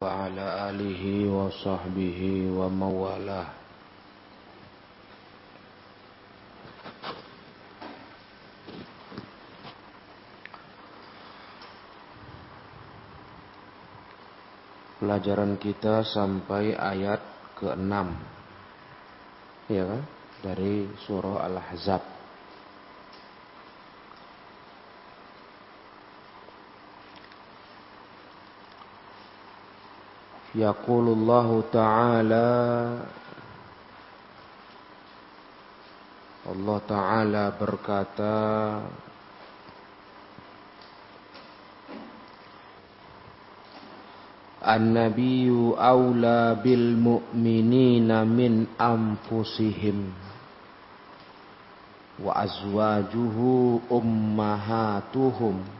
وعلى آله وصحبه ومواله Pelajaran kita sampai ayat ke-6 Ya kan? Dari surah Al-Ahzab Yaqulullahu ta'ala. Allah Ta'ala berkata An-nabiyyu awla bil mu'minina min anfusihim wa azwajuhu ummahatuhum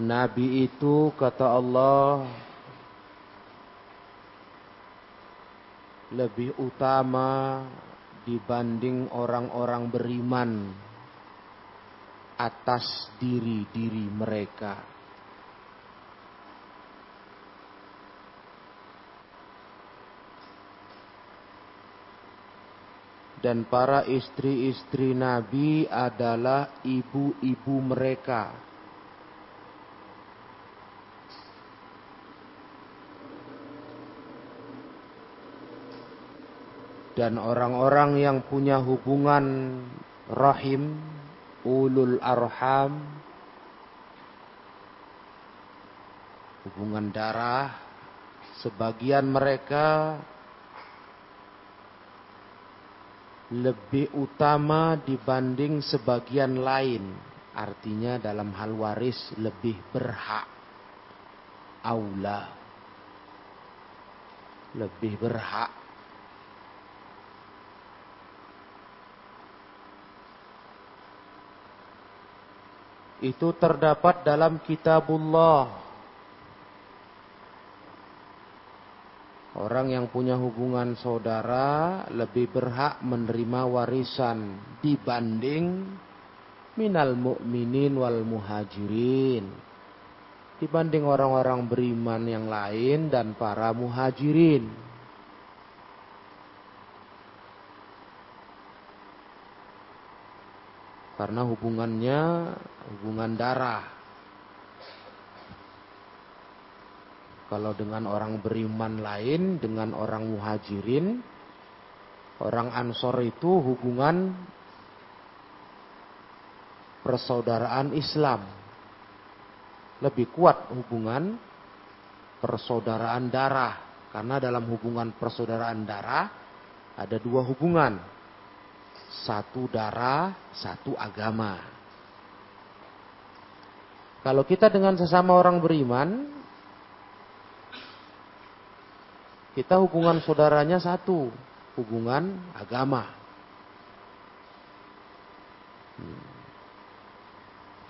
Nabi itu kata Allah lebih utama dibanding orang-orang beriman atas diri-diri mereka. Dan para istri-istri Nabi adalah ibu-ibu mereka. Dan orang-orang yang punya hubungan rahim ulul arham hubungan darah sebagian mereka lebih utama dibanding sebagian lain. Artinya dalam hal waris lebih berhak. Aula. Lebih berhak itu terdapat dalam kitabullah. Orang yang punya hubungan saudara lebih berhak menerima warisan dibanding minal mu'minin wal muhajirin. Dibanding orang-orang beriman yang lain dan para muhajirin. Karena hubungannya hubungan darah. Kalau dengan orang beriman lain, dengan orang muhajirin, orang ansor itu hubungan persaudaraan Islam. Lebih kuat hubungan persaudaraan darah. Karena dalam hubungan persaudaraan darah ada dua hubungan satu darah, satu agama. Kalau kita dengan sesama orang beriman, kita hubungan saudaranya satu, hubungan agama. Hmm.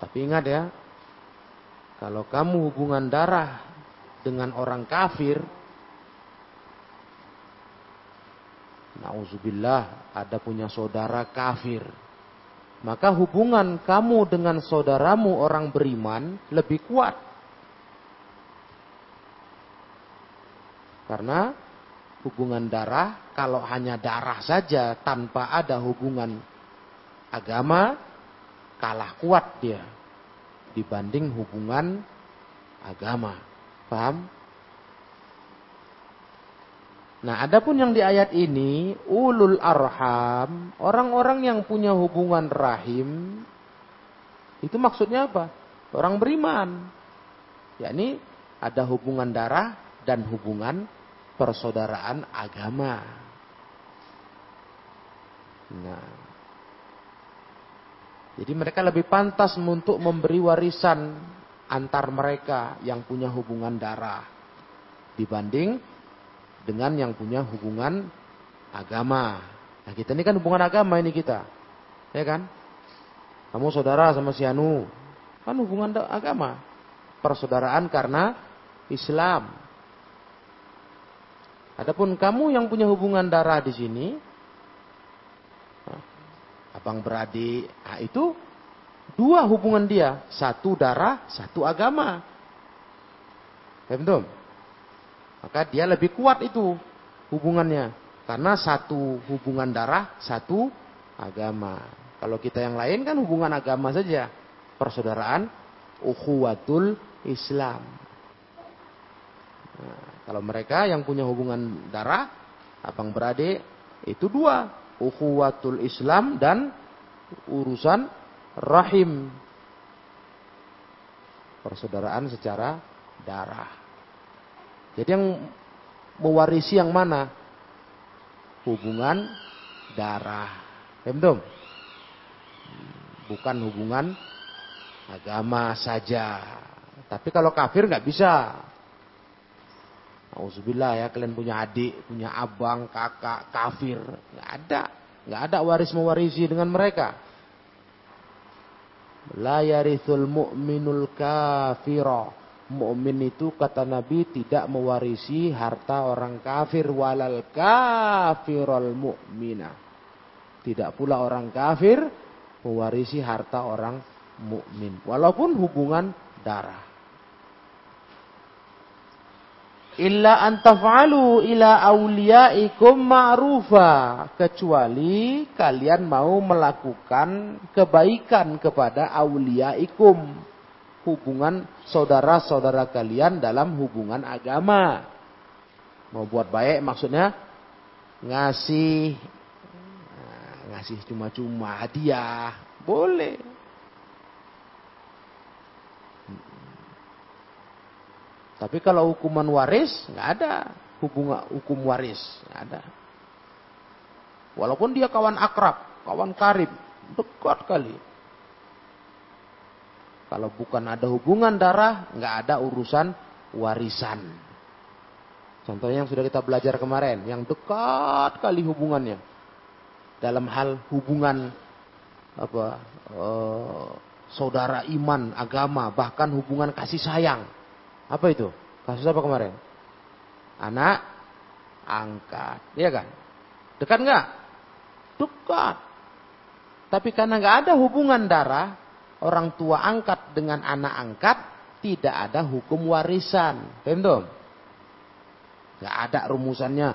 Tapi ingat ya, kalau kamu hubungan darah dengan orang kafir, Nauzubillah, ada punya saudara kafir. Maka hubungan kamu dengan saudaramu orang beriman lebih kuat. Karena hubungan darah, kalau hanya darah saja tanpa ada hubungan agama, kalah kuat dia dibanding hubungan agama. Paham? Nah, adapun yang di ayat ini ulul arham, orang-orang yang punya hubungan rahim itu maksudnya apa? Orang beriman. yakni ada hubungan darah dan hubungan persaudaraan agama. Nah, jadi mereka lebih pantas untuk memberi warisan antar mereka yang punya hubungan darah dibanding dengan yang punya hubungan agama. Nah, kita ini kan hubungan agama ini kita. Ya kan? Kamu saudara sama si Anu. Kan hubungan agama. Persaudaraan karena Islam. Adapun kamu yang punya hubungan darah di sini, abang beradik, nah itu dua hubungan dia, satu darah, satu agama. Ya betul? Maka dia lebih kuat itu hubungannya. Karena satu hubungan darah, satu agama. Kalau kita yang lain kan hubungan agama saja. Persaudaraan, ukhuwatul Islam. Nah, kalau mereka yang punya hubungan darah, abang beradik, itu dua. Ukhuwatul Islam dan urusan rahim. Persaudaraan secara darah. Jadi yang mewarisi yang mana? Hubungan darah. Ya Bukan hubungan agama saja. Tapi kalau kafir nggak bisa. Alhamdulillah ya kalian punya adik, punya abang, kakak, kafir. nggak ada. nggak ada waris mewarisi dengan mereka. La yarithul mu'minul kafira mukmin itu kata Nabi tidak mewarisi harta orang kafir walal kafirul mu'mina. Tidak pula orang kafir mewarisi harta orang mukmin walaupun hubungan darah. Illa antaf'alu ila awliyaikum ma'rufa. Kecuali kalian mau melakukan kebaikan kepada awliyaikum hubungan saudara-saudara kalian dalam hubungan agama. Mau buat baik maksudnya ngasih nah, ngasih cuma-cuma hadiah, boleh. Tapi kalau hukuman waris nggak ada hubungan hukum waris nggak ada. Walaupun dia kawan akrab, kawan karib, dekat kali. Kalau bukan ada hubungan darah, nggak ada urusan warisan. Contohnya yang sudah kita belajar kemarin, yang dekat kali hubungannya dalam hal hubungan apa uh, saudara iman, agama, bahkan hubungan kasih sayang. Apa itu? Kasus apa kemarin? Anak angkat, iya kan? Dekat nggak? Dekat. Tapi karena nggak ada hubungan darah, orang tua angkat dengan anak angkat tidak ada hukum warisan. Paham Gak ada rumusannya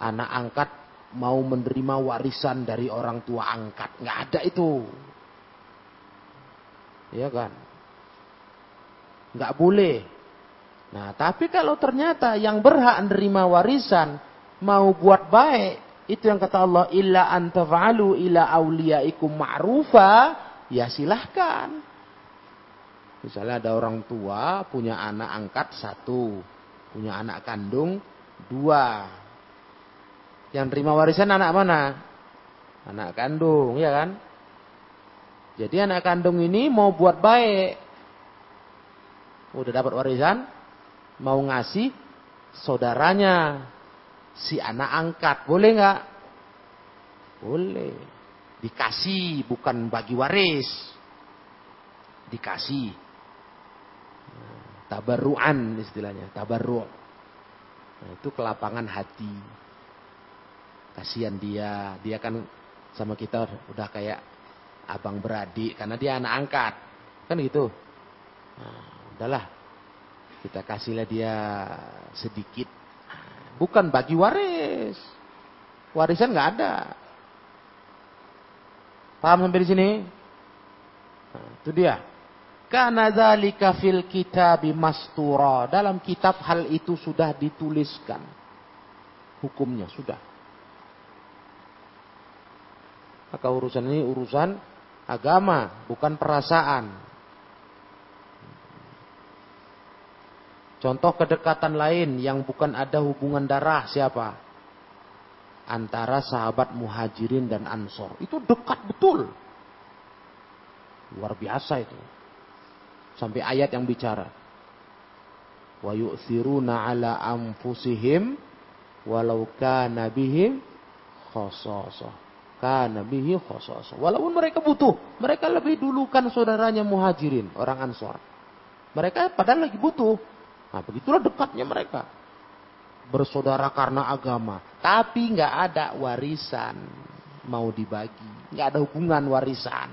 anak angkat mau menerima warisan dari orang tua angkat. Gak ada itu. Ya kan? Gak boleh. Nah, tapi kalau ternyata yang berhak menerima warisan mau buat baik, itu yang kata Allah illa antafa'alu ila auliyaikum ma'rufa ya silahkan. Misalnya ada orang tua punya anak angkat satu, punya anak kandung dua. Yang terima warisan anak mana? Anak kandung, ya kan? Jadi anak kandung ini mau buat baik. Udah dapat warisan, mau ngasih saudaranya si anak angkat, boleh nggak? Boleh. Dikasih bukan bagi waris. Dikasih. Tabarruan istilahnya, tabarru. Nah, itu kelapangan hati. Kasihan dia, dia kan sama kita udah kayak abang beradik karena dia anak angkat. Kan gitu. Nah, udahlah. Kita kasihlah dia sedikit. Bukan bagi waris. Warisan nggak ada. Paham sampai di sini? Nah, itu dia. Karena dzalika fil kitab mastura. Dalam kitab hal itu sudah dituliskan. Hukumnya sudah. Maka urusan ini urusan agama, bukan perasaan. Contoh kedekatan lain yang bukan ada hubungan darah siapa? Antara sahabat muhajirin dan ansor. Itu dekat betul. Luar biasa itu. Sampai ayat yang bicara. Wa yu'thiruna ala anfusihim walau kana bihim khasasah. Kana bihi. Walaupun mereka butuh, mereka lebih dulukan saudaranya muhajirin, orang ansor. Mereka padahal lagi butuh. Nah, begitulah dekatnya mereka. Bersaudara karena agama. Tapi nggak ada warisan mau dibagi. nggak ada hubungan warisan.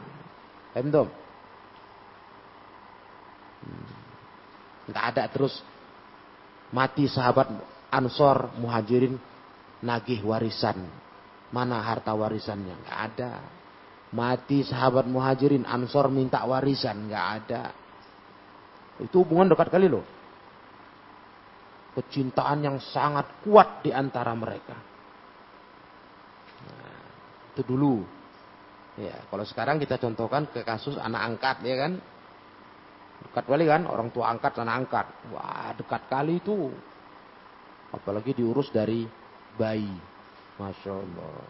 Paham hmm. Nggak ada terus mati sahabat Ansor Muhajirin nagih warisan. Mana harta warisannya? Nggak ada. Mati sahabat Muhajirin Ansor minta warisan, nggak ada. Itu hubungan dekat kali loh. Kecintaan yang sangat kuat di antara mereka. Nah, itu dulu. Ya, kalau sekarang kita contohkan ke kasus anak angkat ya kan. Dekat kali kan, orang tua angkat, anak angkat. Wah, dekat kali itu. Apalagi diurus dari bayi. Masya Allah.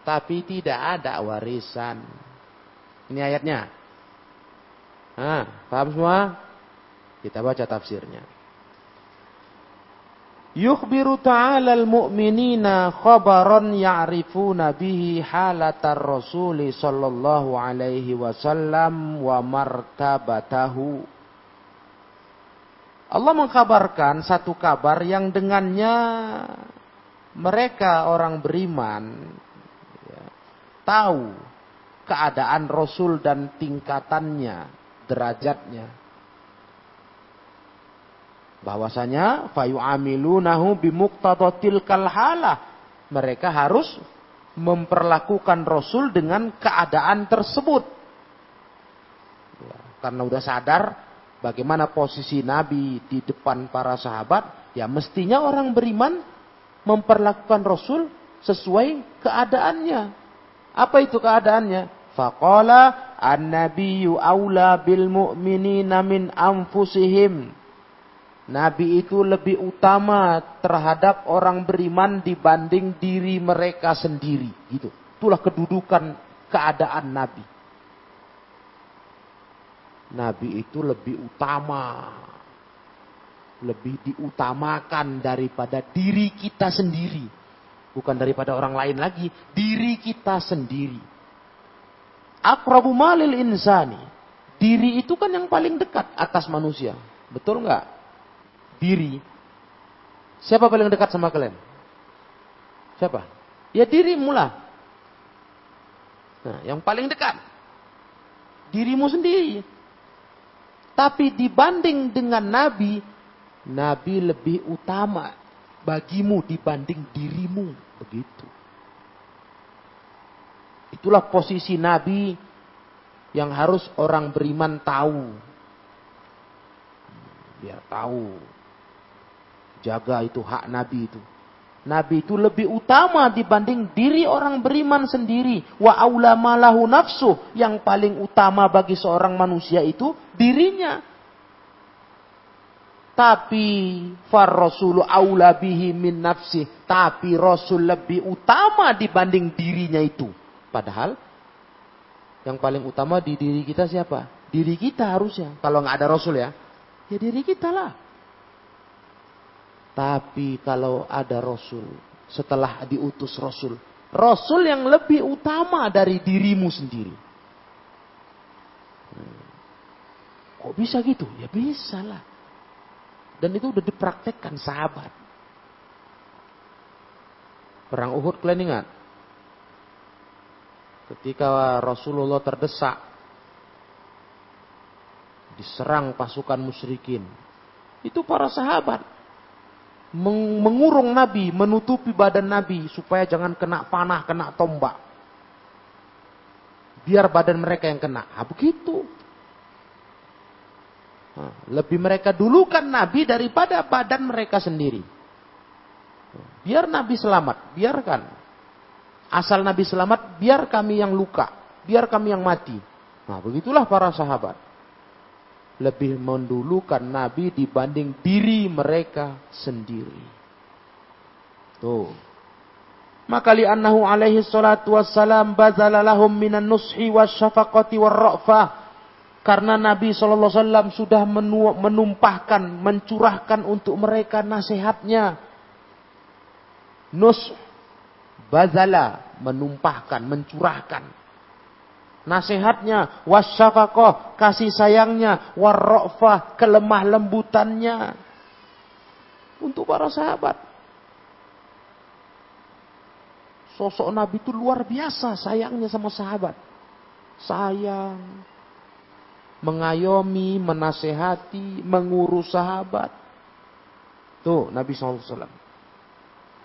Tapi tidak ada warisan. Ini ayatnya. Nah, paham semua? Kita baca tafsirnya. Yukhbiru ta'ala al-mu'minina khabaran ya'rifuna bihi halatar rasuli sallallahu alaihi wasallam wa martabatahu. Allah mengkabarkan satu kabar yang dengannya mereka orang beriman ya, tahu keadaan Rasul dan tingkatannya, derajatnya. Bahwasanya fayu'amilunahu bimuqtadatil kalhalah. Mereka harus memperlakukan Rasul dengan keadaan tersebut. Ya, karena udah sadar bagaimana posisi Nabi di depan para sahabat, ya mestinya orang beriman memperlakukan Rasul sesuai keadaannya. Apa itu keadaannya? Faqala an-nabiyyu aula bil mu'minina min anfusihim. Nabi itu lebih utama terhadap orang beriman dibanding diri mereka sendiri. Gitu. Itulah kedudukan keadaan Nabi. Nabi itu lebih utama. Lebih diutamakan daripada diri kita sendiri. Bukan daripada orang lain lagi. Diri kita sendiri. Akrabu malil insani. Diri itu kan yang paling dekat atas manusia. Betul nggak? Diri. Siapa paling dekat sama kalian? Siapa? Ya diri mula. Nah, yang paling dekat. Dirimu sendiri. Tapi dibanding dengan Nabi, Nabi lebih utama bagimu dibanding dirimu. Begitu. Itulah posisi Nabi yang harus orang beriman tahu. Biar tahu. Jaga itu hak Nabi itu. Nabi itu lebih utama dibanding diri orang beriman sendiri. Wa aula malahu nafsu. Yang paling utama bagi seorang manusia itu dirinya. Tapi far rasulu aula bihi min nafsi. Tapi rasul lebih utama dibanding dirinya itu. Padahal yang paling utama di diri kita siapa? Diri kita harusnya. Kalau nggak ada rasul ya. Ya diri kita lah. Tapi kalau ada Rasul, setelah diutus Rasul, Rasul yang lebih utama dari dirimu sendiri. Hmm. Kok bisa gitu? Ya bisa lah. Dan itu udah dipraktekkan sahabat. Perang Uhud kalian ingat? Ketika Rasulullah terdesak, diserang pasukan musyrikin. Itu para sahabat mengurung Nabi, menutupi badan Nabi supaya jangan kena panah, kena tombak. Biar badan mereka yang kena. Ah, begitu. Lebih mereka dulukan Nabi daripada badan mereka sendiri. Biar Nabi selamat, biarkan. Asal Nabi selamat, biar kami yang luka, biar kami yang mati. Nah, begitulah para sahabat lebih mendulukan Nabi dibanding diri mereka sendiri. Tuh. Maka li'annahu alaihi salatu wassalam bazala lahum minan nushi syafaqati war ra'fah. Karena Nabi SAW sudah menumpahkan, mencurahkan untuk mereka nasihatnya. Nus, bazala, menumpahkan, mencurahkan. Nasihatnya, wasyafaqah, kasih sayangnya, warrofah, kelemah lembutannya. Untuk para sahabat. Sosok Nabi itu luar biasa sayangnya sama sahabat. Sayang, mengayomi, menasehati, mengurus sahabat. Tuh Nabi SAW.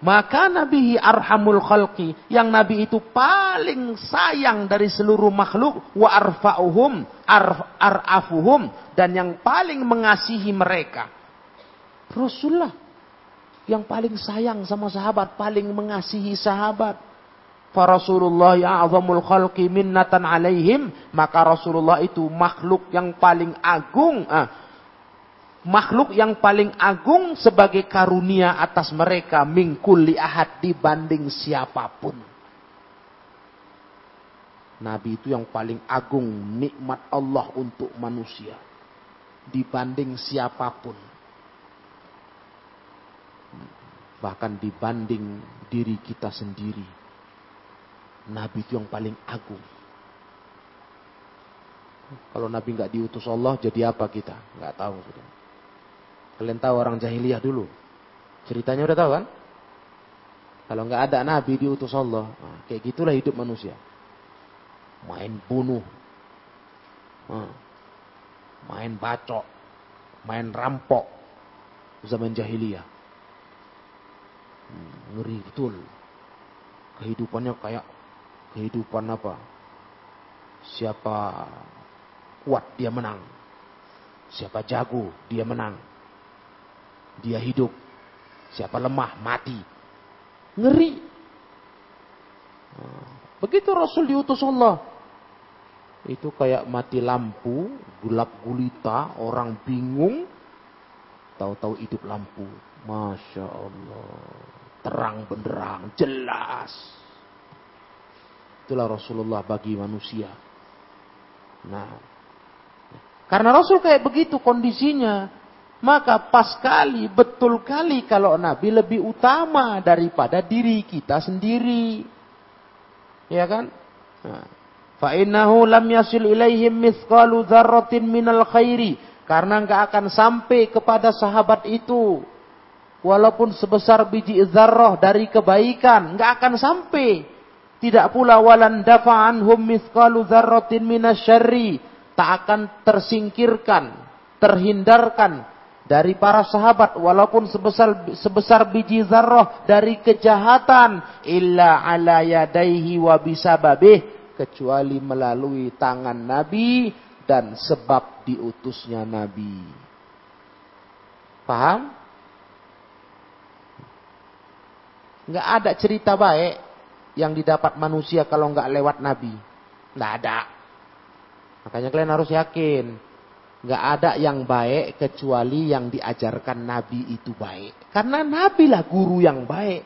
Maka Nabi arhamul khalqi. Yang Nabi itu paling sayang dari seluruh makhluk. Wa arfa'uhum. Arf, ar'afuhum. Dan yang paling mengasihi mereka. Rasulullah. Yang paling sayang sama sahabat. Paling mengasihi sahabat. Rasulullah ya'zamul khalqi minnatan alaihim. Maka Rasulullah itu makhluk yang paling agung. Ah, makhluk yang paling agung sebagai karunia atas mereka. Mingkuli ahad dibanding siapa pun. Nabi itu yang paling agung nikmat Allah untuk manusia. Dibanding siapa pun. Bahkan dibanding diri kita sendiri Nabi itu yang paling agung. Kalau Nabi nggak diutus Allah, jadi apa kita? Nggak tahu sudah. Kalian tahu orang jahiliyah dulu? Ceritanya udah tahu kan? Kalau nggak ada Nabi diutus Allah, nah, kayak gitulah hidup manusia. Main bunuh, nah, main bacok, main rampok, zaman jahiliyah. Hmm, ngeri betul. Kehidupannya kayak kehidupan apa? Siapa kuat dia menang. Siapa jago dia menang. Dia hidup. Siapa lemah mati. Ngeri. Nah, begitu Rasul diutus Allah. Itu kayak mati lampu, gelap gulita, orang bingung. Tahu-tahu hidup lampu. Masya Allah. Terang benderang, jelas. Itulah Rasulullah bagi manusia. Nah, karena Rasul kayak begitu kondisinya, maka pas kali, betul kali kalau Nabi lebih utama daripada diri kita sendiri. Ya kan? Nah, Fa'innahu lam yasil ilaihim mithqalu dzarratin minal khairi. Karena enggak akan sampai kepada sahabat itu. Walaupun sebesar biji zarrah dari kebaikan. Enggak akan sampai. Tidak pula walan dafa'an hum mithqalu dzarratin minasyarri. Tak akan tersingkirkan, terhindarkan dari para sahabat walaupun sebesar sebesar biji zarrah dari kejahatan illa ala yadaihi wa bisababih kecuali melalui tangan Nabi dan sebab diutusnya Nabi. Paham? Enggak ada cerita baik yang didapat manusia kalau nggak lewat Nabi? Nggak ada. Makanya kalian harus yakin. Nggak ada yang baik kecuali yang diajarkan Nabi itu baik. Karena Nabi lah guru yang baik.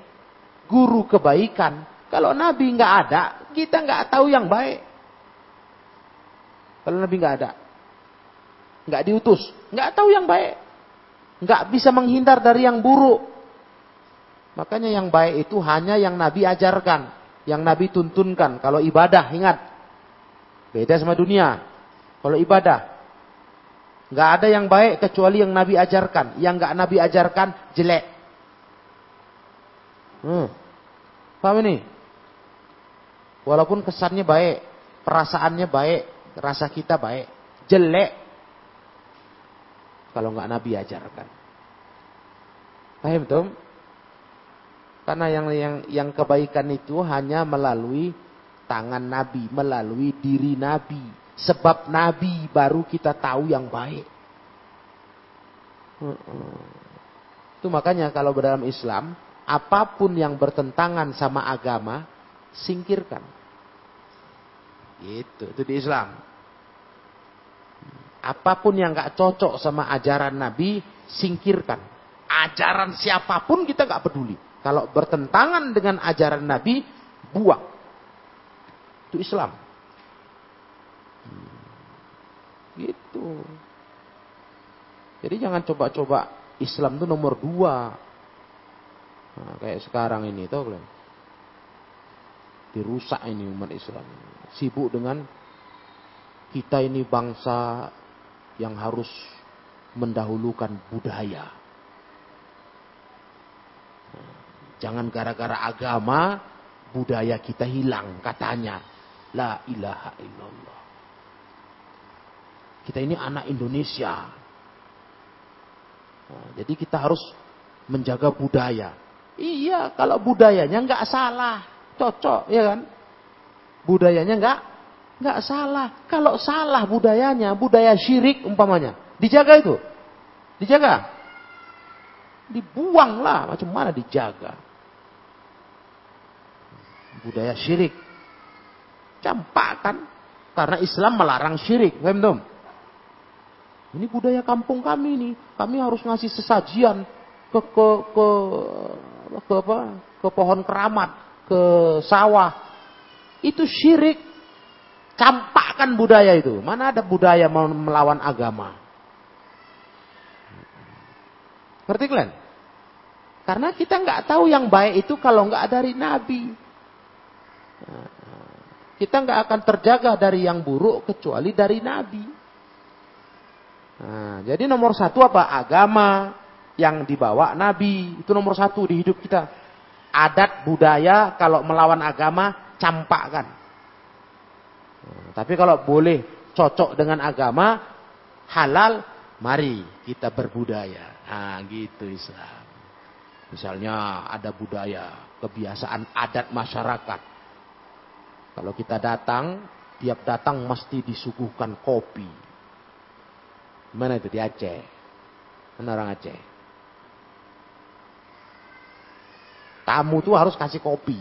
Guru kebaikan. Kalau Nabi nggak ada, kita nggak tahu yang baik. Kalau Nabi nggak ada. Nggak diutus. Nggak tahu yang baik. Nggak bisa menghindar dari yang buruk. Makanya yang baik itu hanya yang Nabi ajarkan yang Nabi tuntunkan. Kalau ibadah, ingat. Beda sama dunia. Kalau ibadah. Nggak ada yang baik kecuali yang Nabi ajarkan. Yang nggak Nabi ajarkan, jelek. Hmm. Paham ini? Walaupun kesannya baik. Perasaannya baik. Rasa kita baik. Jelek. Kalau nggak Nabi ajarkan. Paham tuh? Karena yang yang yang kebaikan itu hanya melalui tangan Nabi, melalui diri Nabi. Sebab Nabi baru kita tahu yang baik. Itu makanya kalau dalam Islam, apa pun yang bertentangan sama agama, singkirkan. Itu, itu di Islam. Apa pun yang gak cocok sama ajaran Nabi, singkirkan. Ajaran siapa pun kita gak peduli. Kalau bertentangan dengan ajaran Nabi, buang. Itu Islam. Gitu. Jadi jangan coba-coba Islam itu nomor dua. Nah, kayak sekarang ini, tau kalian? Dirusak ini umat Islam. Sibuk dengan kita ini bangsa yang harus mendahulukan budaya. Jangan gara-gara agama budaya kita hilang katanya. La ilaha illallah. Kita ini anak Indonesia. Nah, jadi kita harus menjaga budaya. Iya, kalau budayanya nggak salah, cocok, ya kan? Budayanya nggak nggak salah. Kalau salah budayanya, budaya syirik umpamanya, dijaga itu, dijaga, dibuang lah. Macam mana dijaga? Budaya syirik, campakkan karena Islam melarang syirik, paham Ini budaya kampung kami nih. Kami harus ngasih sesajian ke ke ke ke apa? Ke pohon keramat, ke sawah. Itu syirik. Campakkan budaya itu. Mana ada budaya melawan agama? Ngerti kalian? Karena kita nggak tahu yang baik itu kalau nggak dari Nabi. Kita nggak akan terjaga dari yang buruk kecuali dari Nabi. Nah, jadi nomor satu apa? Agama yang dibawa Nabi. Itu nomor satu di hidup kita. Adat, budaya, kalau melawan agama, campakkan. Nah, tapi kalau boleh cocok dengan agama, halal, mari kita berbudaya. Nah, gitu Islam. Misalnya ada budaya, kebiasaan adat masyarakat. Kalau kita datang, tiap datang mesti disuguhkan kopi. Mana itu di Aceh? Mana orang Aceh? Tamu tuh harus kasih kopi.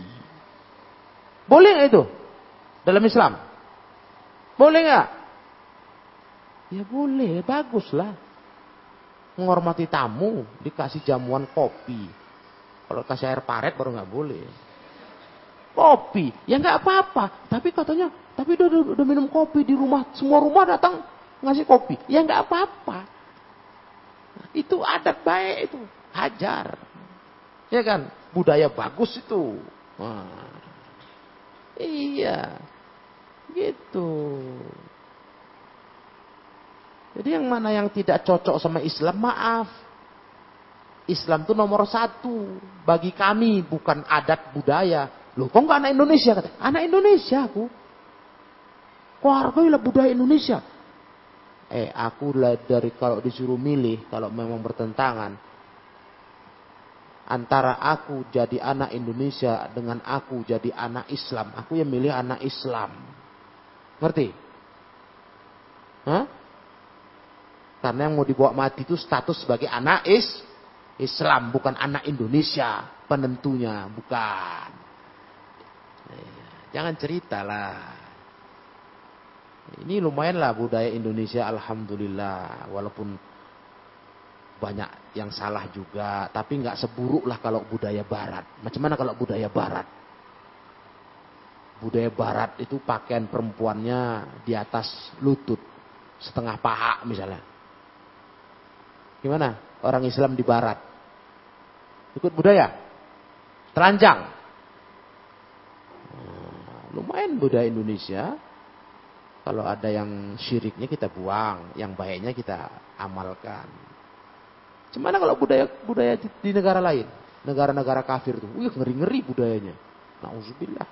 Boleh nggak itu? Dalam Islam? Boleh nggak? Ya boleh, baguslah. Menghormati tamu, dikasih jamuan kopi. Kalau kasih air paret baru nggak boleh. Kopi, ya nggak apa-apa. Tapi katanya, tapi udah, udah, udah minum kopi di rumah, semua rumah datang ngasih kopi. Ya nggak apa-apa. Itu adat baik itu. Hajar. Ya kan? Budaya bagus itu. Wah. Iya. Gitu. Jadi yang mana yang tidak cocok sama Islam, maaf. Islam itu nomor satu. Bagi kami, bukan adat budaya. Loh, kok nggak anak Indonesia? Kata. Anak Indonesia aku. Kok hargailah budaya Indonesia eh aku dari kalau disuruh milih kalau memang bertentangan antara aku jadi anak Indonesia dengan aku jadi anak Islam, aku yang milih anak Islam. Ngerti? Hah? Karena yang mau dibawa mati itu status sebagai anak is Islam, bukan anak Indonesia penentunya, bukan. Eh, jangan cerita lah. Ini lumayan lah budaya Indonesia Alhamdulillah. Walaupun banyak yang salah juga. Tapi nggak seburuk lah kalau budaya barat. Macam mana kalau budaya barat? Budaya barat itu pakaian perempuannya di atas lutut. Setengah paha misalnya. Gimana orang Islam di barat? Ikut budaya? Telanjang? Nah, lumayan budaya Indonesia kalau ada yang syiriknya kita buang, yang baiknya kita amalkan. Gimana kalau budaya budaya di, di negara lain? Negara-negara kafir tuh, wih ngeri-ngeri budayanya. Nauzubillah.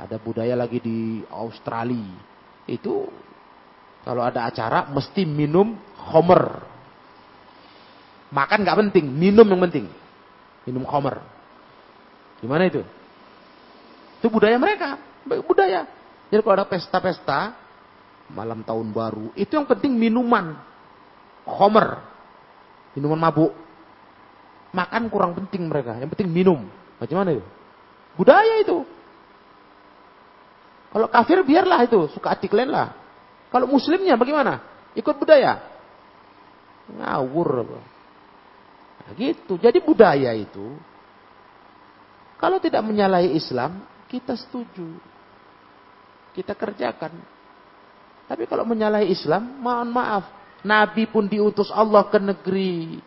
Ada budaya lagi di Australia. Itu kalau ada acara mesti minum homer. Makan nggak penting, minum yang penting. Minum homer. Gimana itu? Itu budaya mereka, budaya. Jadi kalau ada pesta-pesta, malam tahun baru, itu yang penting minuman. Homer. Minuman mabuk. Makan kurang penting mereka, yang penting minum. Bagaimana itu? Budaya itu. Kalau kafir biarlah itu, suka hati kalian lah. Kalau muslimnya bagaimana? Ikut budaya. Ngawur. Nah, gitu. Jadi budaya itu, kalau tidak menyalahi Islam, kita setuju kita kerjakan. Tapi kalau menyalahi Islam, mohon maaf. Nabi pun diutus Allah ke negeri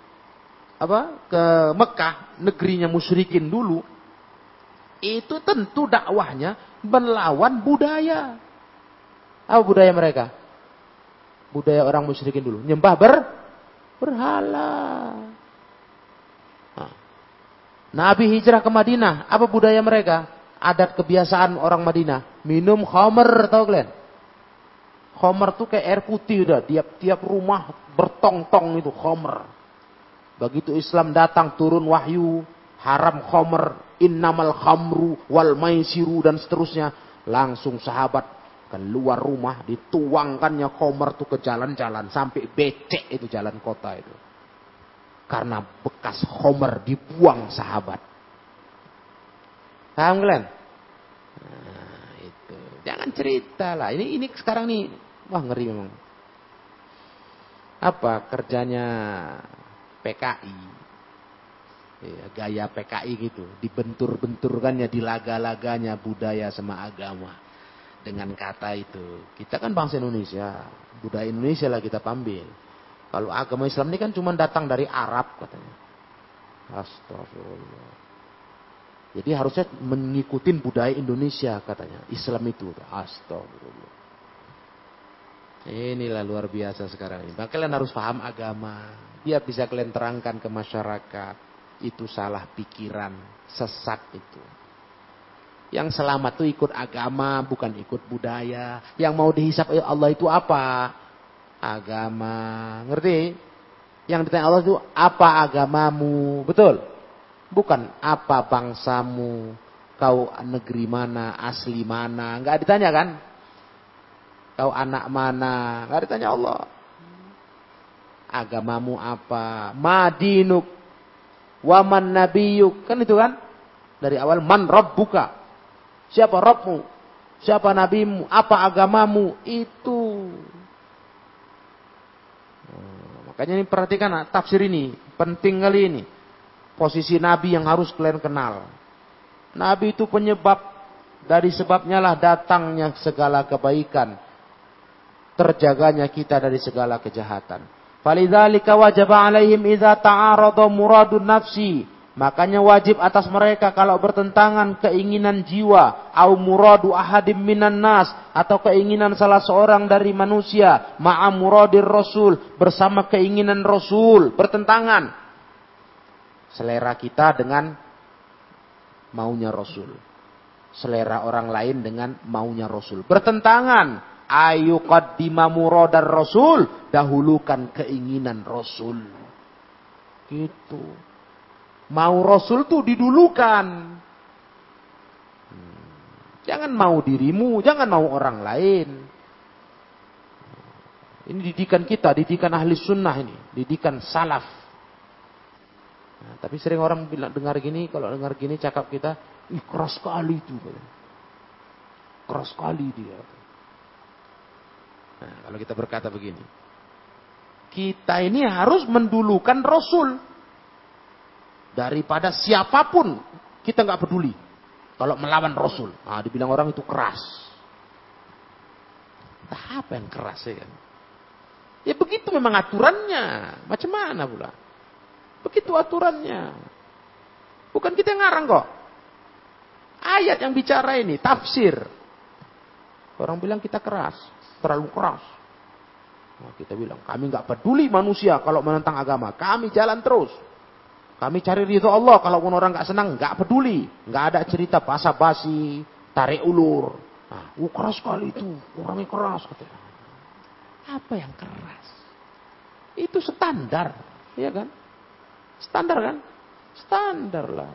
apa ke Mekah, negerinya musyrikin dulu. Itu tentu dakwahnya melawan budaya. Apa budaya mereka? Budaya orang musyrikin dulu. Nyembah ber berhala. Nah. Nabi hijrah ke Madinah. Apa budaya mereka? Adat kebiasaan orang Madinah. Minum khamer, tau kalian? Khomer tuh kayak air putih udah. Tiap-tiap rumah bertong-tong itu khomer. Begitu Islam datang turun wahyu. Haram khomer. Innamal khamru wal maisiru dan seterusnya. Langsung sahabat keluar rumah dituangkannya khomer tuh ke jalan-jalan. Sampai becek itu jalan kota itu. Karena bekas khomer dibuang sahabat. Paham kalian? Jangan cerita lah. Ini ini sekarang nih Wah ngeri memang. Apa kerjanya PKI? Ya, gaya PKI gitu. Dibentur-benturkannya, dilaga-laganya budaya sama agama. Dengan kata itu. Kita kan bangsa Indonesia. Budaya Indonesia lah kita pambil. Kalau agama Islam ini kan cuma datang dari Arab katanya. Astagfirullah. Jadi harusnya mengikuti budaya Indonesia katanya. Islam itu. Astagfirullah. Inilah luar biasa sekarang ini. Kalian harus paham agama. Biar bisa kalian terangkan ke masyarakat. Itu salah pikiran. Sesat itu. Yang selamat itu ikut agama, bukan ikut budaya. Yang mau dihisap Allah itu apa? Agama. Ngerti? Yang ditanya Allah itu apa agamamu? Betul? Bukan apa bangsamu. Kau negeri mana, asli mana. Enggak ditanya kan? Kau anak mana? Gak ditanya Allah. Agamamu apa? Madinuk. Waman nabiyuk. Kan itu kan? Dari awal man buka. Siapa Robmu? Siapa nabimu? Apa agamamu? Itu. Hmm, makanya ini perhatikan tafsir ini. Penting kali ini. Posisi nabi yang harus kalian kenal. Nabi itu penyebab. Dari sebabnya lah datangnya segala kebaikan terjaganya kita dari segala kejahatan. Falidzalika wajib alaihim idza ta'arada muradun nafsi. Makanya wajib atas mereka kalau bertentangan keinginan jiwa au muradu ahadim minan nas atau keinginan salah seorang dari manusia ma'a muradir rasul bersama keinginan rasul bertentangan selera kita dengan maunya rasul. Selera orang lain dengan maunya rasul. Bertentangan. Ayu qaddima muradar rasul. Dahulukan keinginan rasul. Gitu. Mau rasul tuh didulukan. Jangan mau dirimu jangan mau orang lain. Ini didikan kita didikan ahli sunnah ini. Didikan salaf nah, tapi sering orang bilang dengar gini kalau dengar gini cakap kita ih keras sekali itu keras sekali dia Nah, kalau kita berkata begini. Kita ini harus mendulukan Rasul. Daripada siapa pun. Kita nggak peduli. Kalau melawan Rasul. Nah, dibilang orang itu keras. Apa yang keras ya kan? Ya begitu memang aturannya. Macam mana pula? Begitu aturannya. Bukan kita ngarang kok. Ayat yang bicara ini, tafsir. Orang bilang kita keras terlalu keras. Nah, kita bilang, kami nggak peduli manusia kalau menentang agama. Kami jalan terus. Kami cari ridho Allah. Kalau orang nggak senang, nggak peduli. Nggak ada cerita basa-basi, tarik ulur. Nah, uh, keras sekali itu. Orangnya keras. Katanya. Apa yang keras? Itu standar. ya kan? Standar kan? Standar lah.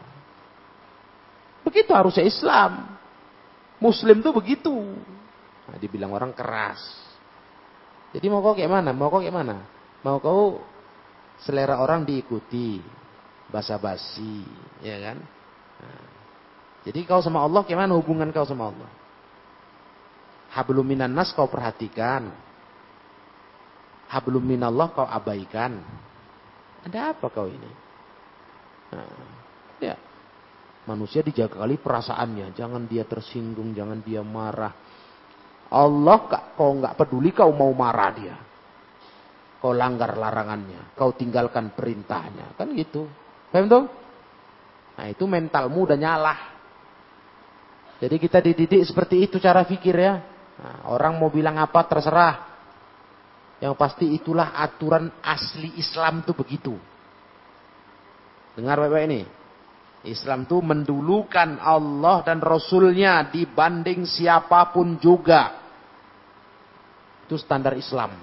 Begitu harusnya Islam. Muslim tuh begitu. Nah, dibilang orang keras. Jadi mau kau kayak mana? Mau kau kayak mana? Mau kau selera orang diikuti, basa-basi, ya kan? Nah, jadi kau sama Allah kayak mana hubungan kau sama Allah? Hablum nas kau perhatikan. Hablum minallah kau abaikan. Ada apa kau ini? Nah, ya. Manusia dijaga kali perasaannya. Jangan dia tersinggung, jangan dia marah Allah kau nggak peduli kau mau marah dia. Kau langgar larangannya, kau tinggalkan perintahnya, kan gitu. Paham tuh? Nah itu mentalmu udah nyalah. Jadi kita dididik seperti itu cara pikir ya. Nah, orang mau bilang apa terserah. Yang pasti itulah aturan asli Islam tuh begitu. Dengar baik-baik ini. Islam itu mendulukan Allah dan Rasulnya dibanding siapa pun juga. Itu standar Islam.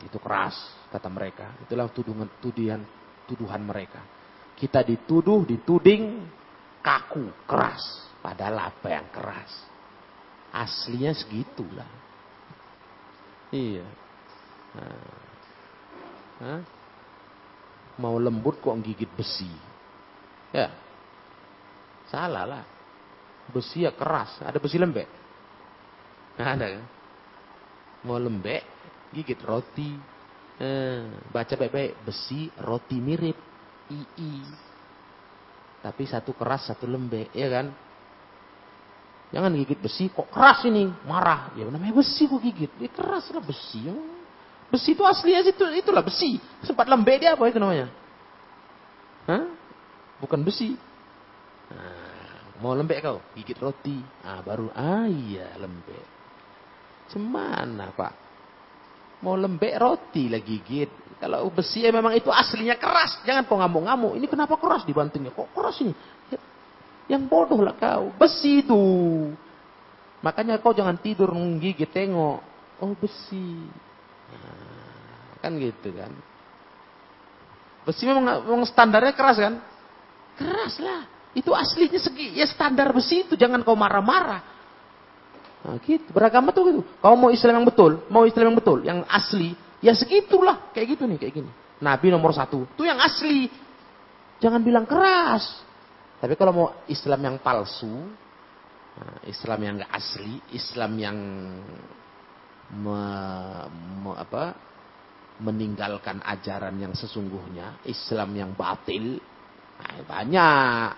Itu keras, kata mereka. Itulah tuduhan, tuduhan, tuduhan mereka. Kita dituduh, dituding, kaku, keras. Padahal apa yang keras? Aslinya segitulah. Iya. Nah. Hah? Mau lembut kok gigit besi. Ya. Salah lah. Besi ya keras. Ada besi lembek? Nah, ada kan? Mau lembek, gigit roti. Eh, baca baik-baik. Besi, roti mirip. II. Tapi satu keras, satu lembek. Ya kan? Jangan gigit besi, kok keras ini? Marah. Ya namanya besi kok gigit. Ya keras lah besi. Besi itu aslinya itu itulah besi. Sempat lembek dia apa itu namanya? Hah? bukan besi. Nah, mau lembek kau, gigit roti. Ah, baru, ah iya lembek. Cemana pak? Mau lembek roti lah gigit. Kalau besi ya memang itu aslinya keras. Jangan kau ngamuk-ngamuk. Ini kenapa keras dibantingnya? Kok keras ini? Yang bodoh lah kau. Besi itu. Makanya kau jangan tidur gigit tengok. Oh besi. Kan gitu kan. Besi memang, memang standarnya keras kan? Keras lah. Itu aslinya segi, ya standar besi itu. Jangan kau marah-marah. Nah, gitu. Beragama tuh gitu. Kau mau Islam yang betul, mau Islam yang betul, yang asli, ya segitulah. Kayak gitu nih, kayak gini. Nabi nomor satu. Itu yang asli. Jangan bilang keras. Tapi kalau mau Islam yang palsu, nah, Islam yang gak asli, Islam yang me, me, apa, meninggalkan ajaran yang sesungguhnya, Islam yang batil, Nah, banyak.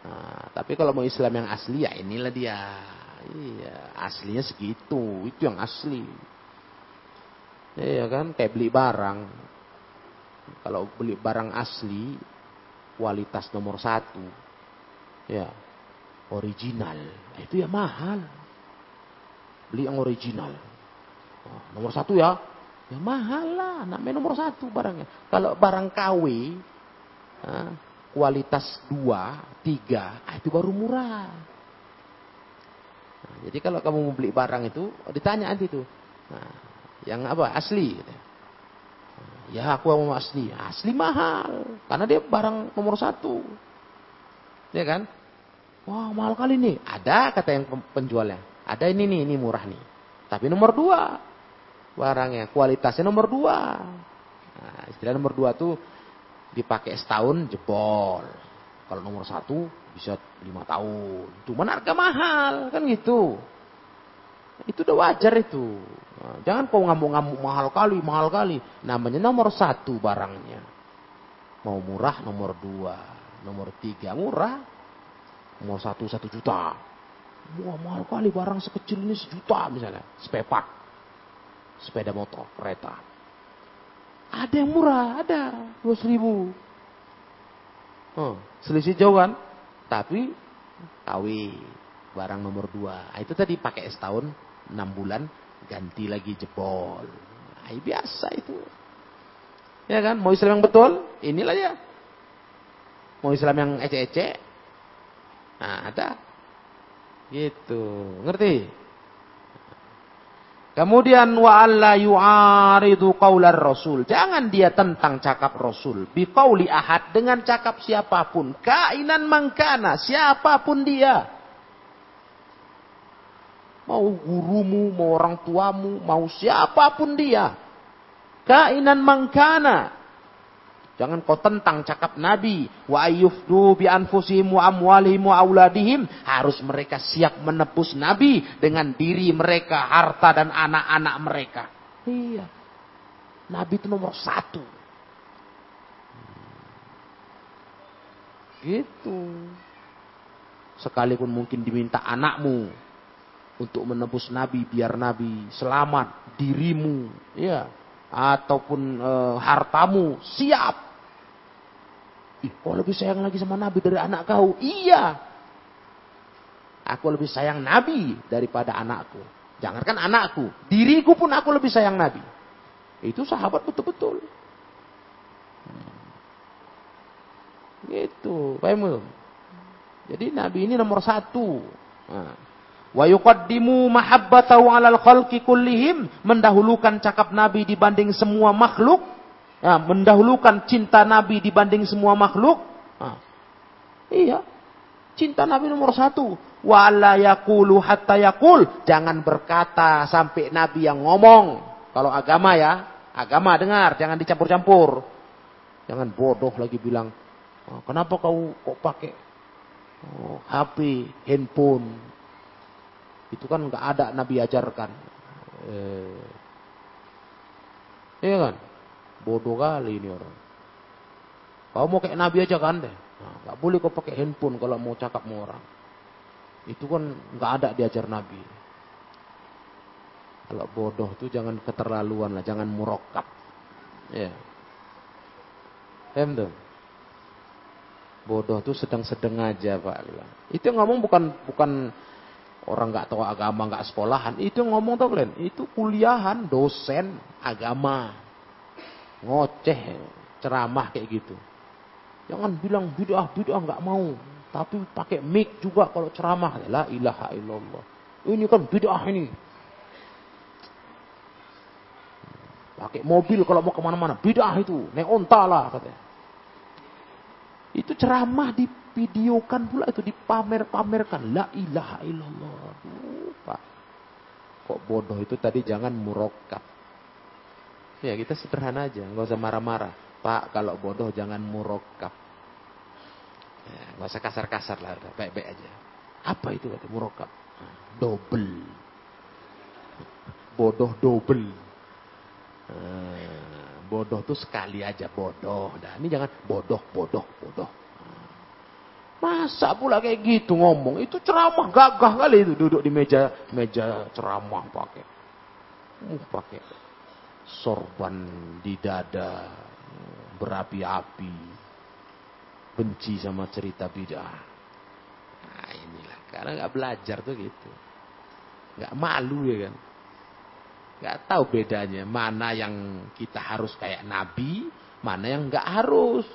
Nah, tapi kalau mau Islam yang asli ya inilah dia. Iya, aslinya segitu. Itu yang asli. Iya kan, kayak beli barang. Kalau beli barang asli, kualitas nomor satu. Ya, original. Itu ya mahal. Beli yang original. Oh, nomor satu ya, ya mahal lah. Namanya nomor satu barangnya. Kalau barang KW, kualitas dua, tiga, ah, itu baru murah. Nah, jadi kalau kamu mau beli barang itu, ditanya nanti tuh, nah, yang apa asli? Gitu. Ya aku mau asli, asli mahal, karena dia barang nomor satu, ya kan? Wah mahal kali nih, ada kata yang penjualnya, ada ini nih, ini murah nih, tapi nomor dua barangnya, kualitasnya nomor dua. Nah, istilah nomor dua tuh dipakai setahun jebol. Kalau nomor satu bisa lima tahun. Cuma harga mahal kan gitu. Itu udah wajar itu. Nah, jangan kau ngamuk-ngamuk mahal kali, mahal kali. Namanya nomor satu barangnya. Mau murah nomor dua, nomor tiga murah. Nomor satu satu juta. Wah mahal kali barang sekecil ini sejuta misalnya. Sepepak. Sepeda motor, kereta. Ada yang murah, ada. 200 ribu. Oh, selisih jauh kan? Tapi KW barang nomor dua. Itu tadi pakai setahun, enam bulan, ganti lagi jebol. Nah, biasa itu. Ya kan? Mau Islam yang betul, inilah ya. Mau Islam yang ece-ece, nah ada. Gitu. Ngerti? Kemudian wa alla yu'aridu qaular rasul. Jangan dia tentang cakap rasul. Biqauli ahad dengan cakap siapa pun. Kainan mangkana, siapa pun dia. Mau gurumu, mau orang tuamu, mau siapa pun dia. Kainan mangkana. Jangan kau tentang cakap Nabi. Wa ayyufdu bi anfusihim wa amwalihim. Harus mereka siap menepus Nabi dengan diri mereka, harta dan anak-anak mereka. Iya. Nabi itu nomor satu. Gitu. Sekalipun mungkin diminta anakmu. Untuk menebus Nabi biar Nabi selamat dirimu ya ataupun e, hartamu siap. Ih, kau lebih sayang lagi sama Nabi dari anak kau? Iya. Aku lebih sayang Nabi daripada anakku. Jangankan anakku diriku pun aku lebih sayang Nabi. Itu sahabat betul-betul. Gitu paham jadi Nabi ini nomor satu. Nah. Wa yuqaddimu mahabbatahu 'alal khalqi kullihim, mendahulukan cakap Nabi dibanding semua makhluk. Ya, mendahulukan cinta Nabi dibanding semua makhluk. Nah, iya. Cinta Nabi nomor satu. Wa la yakulu hatta yakul. Jangan berkata sampai Nabi yang ngomong. Kalau agama ya, agama dengar, jangan dicampur-campur. Jangan bodoh lagi bilang, oh, kenapa kau kok pakai oh, HP, handphone, itu kan nggak ada Nabi ajarkan. Eh, iya kan? Bodoh kali ini orang. Kau mau kayak Nabi aja kan deh. Nah, gak boleh kau pakai handphone kalau mau cakap sama orang. Itu kan nggak ada diajar Nabi. Kalau bodoh tuh jangan keterlaluan lah, jangan murokap. Ya. Em tuh. Bodoh tuh sedang-sedang aja Pak. Itu ngomong bukan bukan orang nggak tahu agama nggak sekolahan. Itu ngomong tau kalian itu kuliahan dosen agama. Ngoceh ceramah kayak gitu. Jangan bilang bid'ah bid'ah nggak mau. Tapi pakai mic juga kalau ceramah. La ilaha illallah. Ini kan bid'ah ini. Pakai mobil kalau mau ke mana-mana. Bid'ah itu. Naik lah katanya itu ceramah di videokan pula itu dipamer-pamerkan. La ilaha illallah. Pak. Kok bodoh itu tadi jangan murokap. Ya kita sederhana aja, nggak usah marah-marah. Pak kalau bodoh jangan murokap. Ya, nggak usah kasar-kasar lah, baik-baik aja. Apa itu kata murokap? Double. Bodoh double. Nah, bodoh tuh sekali aja bodoh. Nah, ini jangan bodoh, bodoh, bodoh. Masa pula kayak gitu ngomong? Itu ceramah gagah kali itu duduk di meja meja ceramah pakai. Uh, pakai sorban di dada berapi-api. Benci sama cerita bidah. Nah inilah karena nggak belajar tuh gitu. nggak malu ya kan. Nggak tahu bedanya mana yang kita harus kayak nabi, mana yang nggak harus.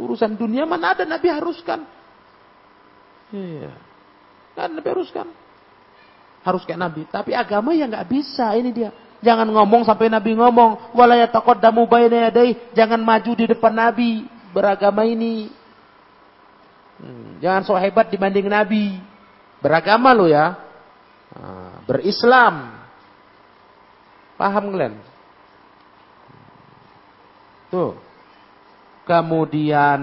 Urusan dunia mana ada nabi haruskan. Iya. Kan Nabi harus kan. Harus kayak Nabi. Tapi agama ya nggak bisa. Ini dia. Jangan ngomong sampai Nabi ngomong. Walaya takut damu. Jangan maju di depan Nabi. Beragama ini. Hmm, jangan so hebat dibanding Nabi. Beragama lo ya. Nah, berislam. Paham kalian? Tuh. Kemudian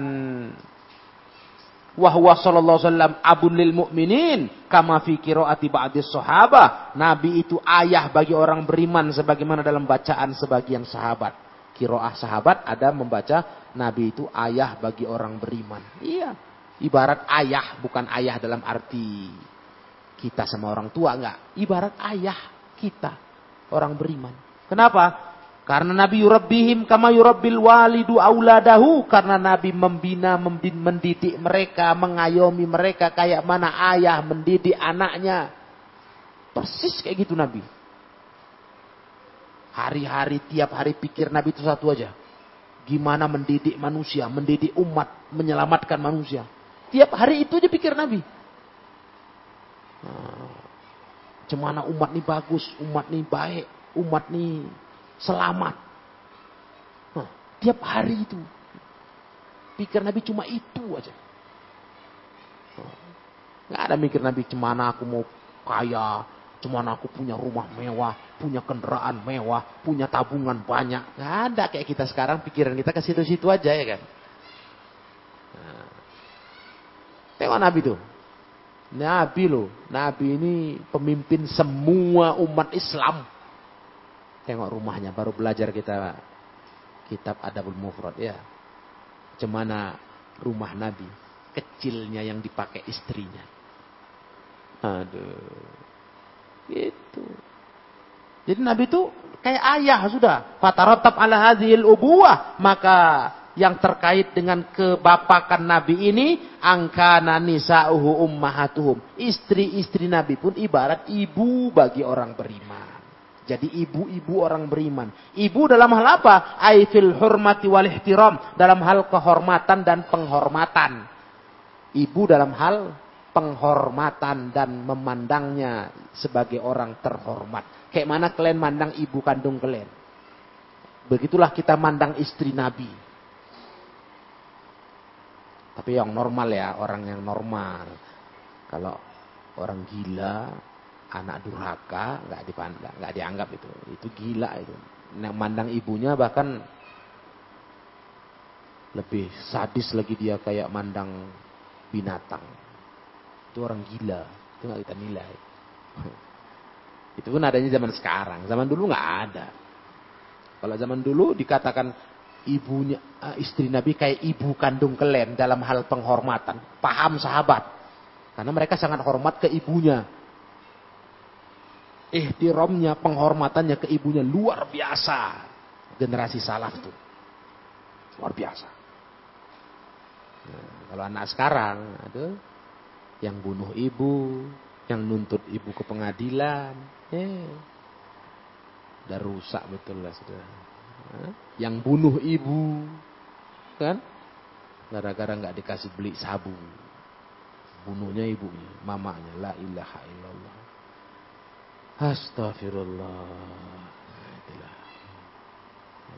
wa sallallahu sallam abun lil mu'minin kama fi qiraati ba'dis sahabah. Nabi itu ayah bagi orang beriman sebagaimana dalam bacaan sebagian sahabat. Qiraah sahabat ada membaca Nabi itu ayah bagi orang beriman. Iya. Ibarat ayah bukan ayah dalam arti kita sama orang tua enggak. Ibarat ayah kita orang beriman. Kenapa? Karena Nabi yurabbihim kama yurabbil walidu auladahu. Karena Nabi membina, mendidik mereka, mengayomi mereka kayak mana ayah mendidik anaknya. Persis kayak gitu Nabi. Hari-hari, tiap hari pikir Nabi itu satu aja. Gimana mendidik manusia, mendidik umat, menyelamatkan manusia. Tiap hari itu aja pikir Nabi. Nah, cemana umat ini bagus, umat ini baik, umat ini selamat. Nah, tiap hari itu. Pikir Nabi cuma itu aja. Nah, nggak ada mikir Nabi cemana aku mau kaya, cemana aku punya rumah mewah, punya kendaraan mewah, punya tabungan banyak. Nggak ada kayak kita sekarang pikiran kita ke situ-situ aja ya kan. Nah, tengok Nabi tuh. Nabi loh, Nabi ini pemimpin semua umat Islam. Tengok rumahnya, baru belajar kita kitab Adabul Mufrad ya. Cemana rumah Nabi, kecilnya yang dipakai istrinya. Aduh. Gitu. Jadi Nabi itu kayak ayah sudah. Fataratab ala hadhil ubuwah. Maka yang terkait dengan kebapakan Nabi ini angkana nisa'uhu ummahatuhum. Istri-istri Nabi pun ibarat ibu bagi orang beriman. Jadi ibu-ibu orang beriman. Ibu dalam hal apa? Aifil hurmati wal ihtiram. Dalam hal kehormatan dan penghormatan. Ibu dalam hal penghormatan dan memandangnya sebagai orang terhormat. Kayak mana kalian mandang ibu kandung kalian. Begitulah kita mandang istri Nabi. Tapi yang normal ya, orang yang normal. Kalau orang gila, anak durhaka nggak dipandang, nggak dianggap itu. Itu gila itu. Yang mandang ibunya bahkan lebih sadis lagi dia kayak mandang binatang. Itu orang gila, itu nggak kita nilai. Itu pun adanya zaman sekarang, zaman dulu nggak ada. Kalau zaman dulu dikatakan ibunya eh, istri Nabi kayak ibu kandung kalian dalam hal penghormatan, paham sahabat. Karena mereka sangat hormat ke ibunya ihtiramnya, penghormatannya ke ibunya luar biasa. Generasi salaf itu. Luar biasa. Nah, kalau anak sekarang, aduh, yang bunuh ibu, yang nuntut ibu ke pengadilan, eh, udah rusak betul lah sudah. Yang bunuh ibu, kan? Gara-gara nggak dikasih beli sabu, bunuhnya ibunya, mamanya, la ilaha illallah. Astagfirullah.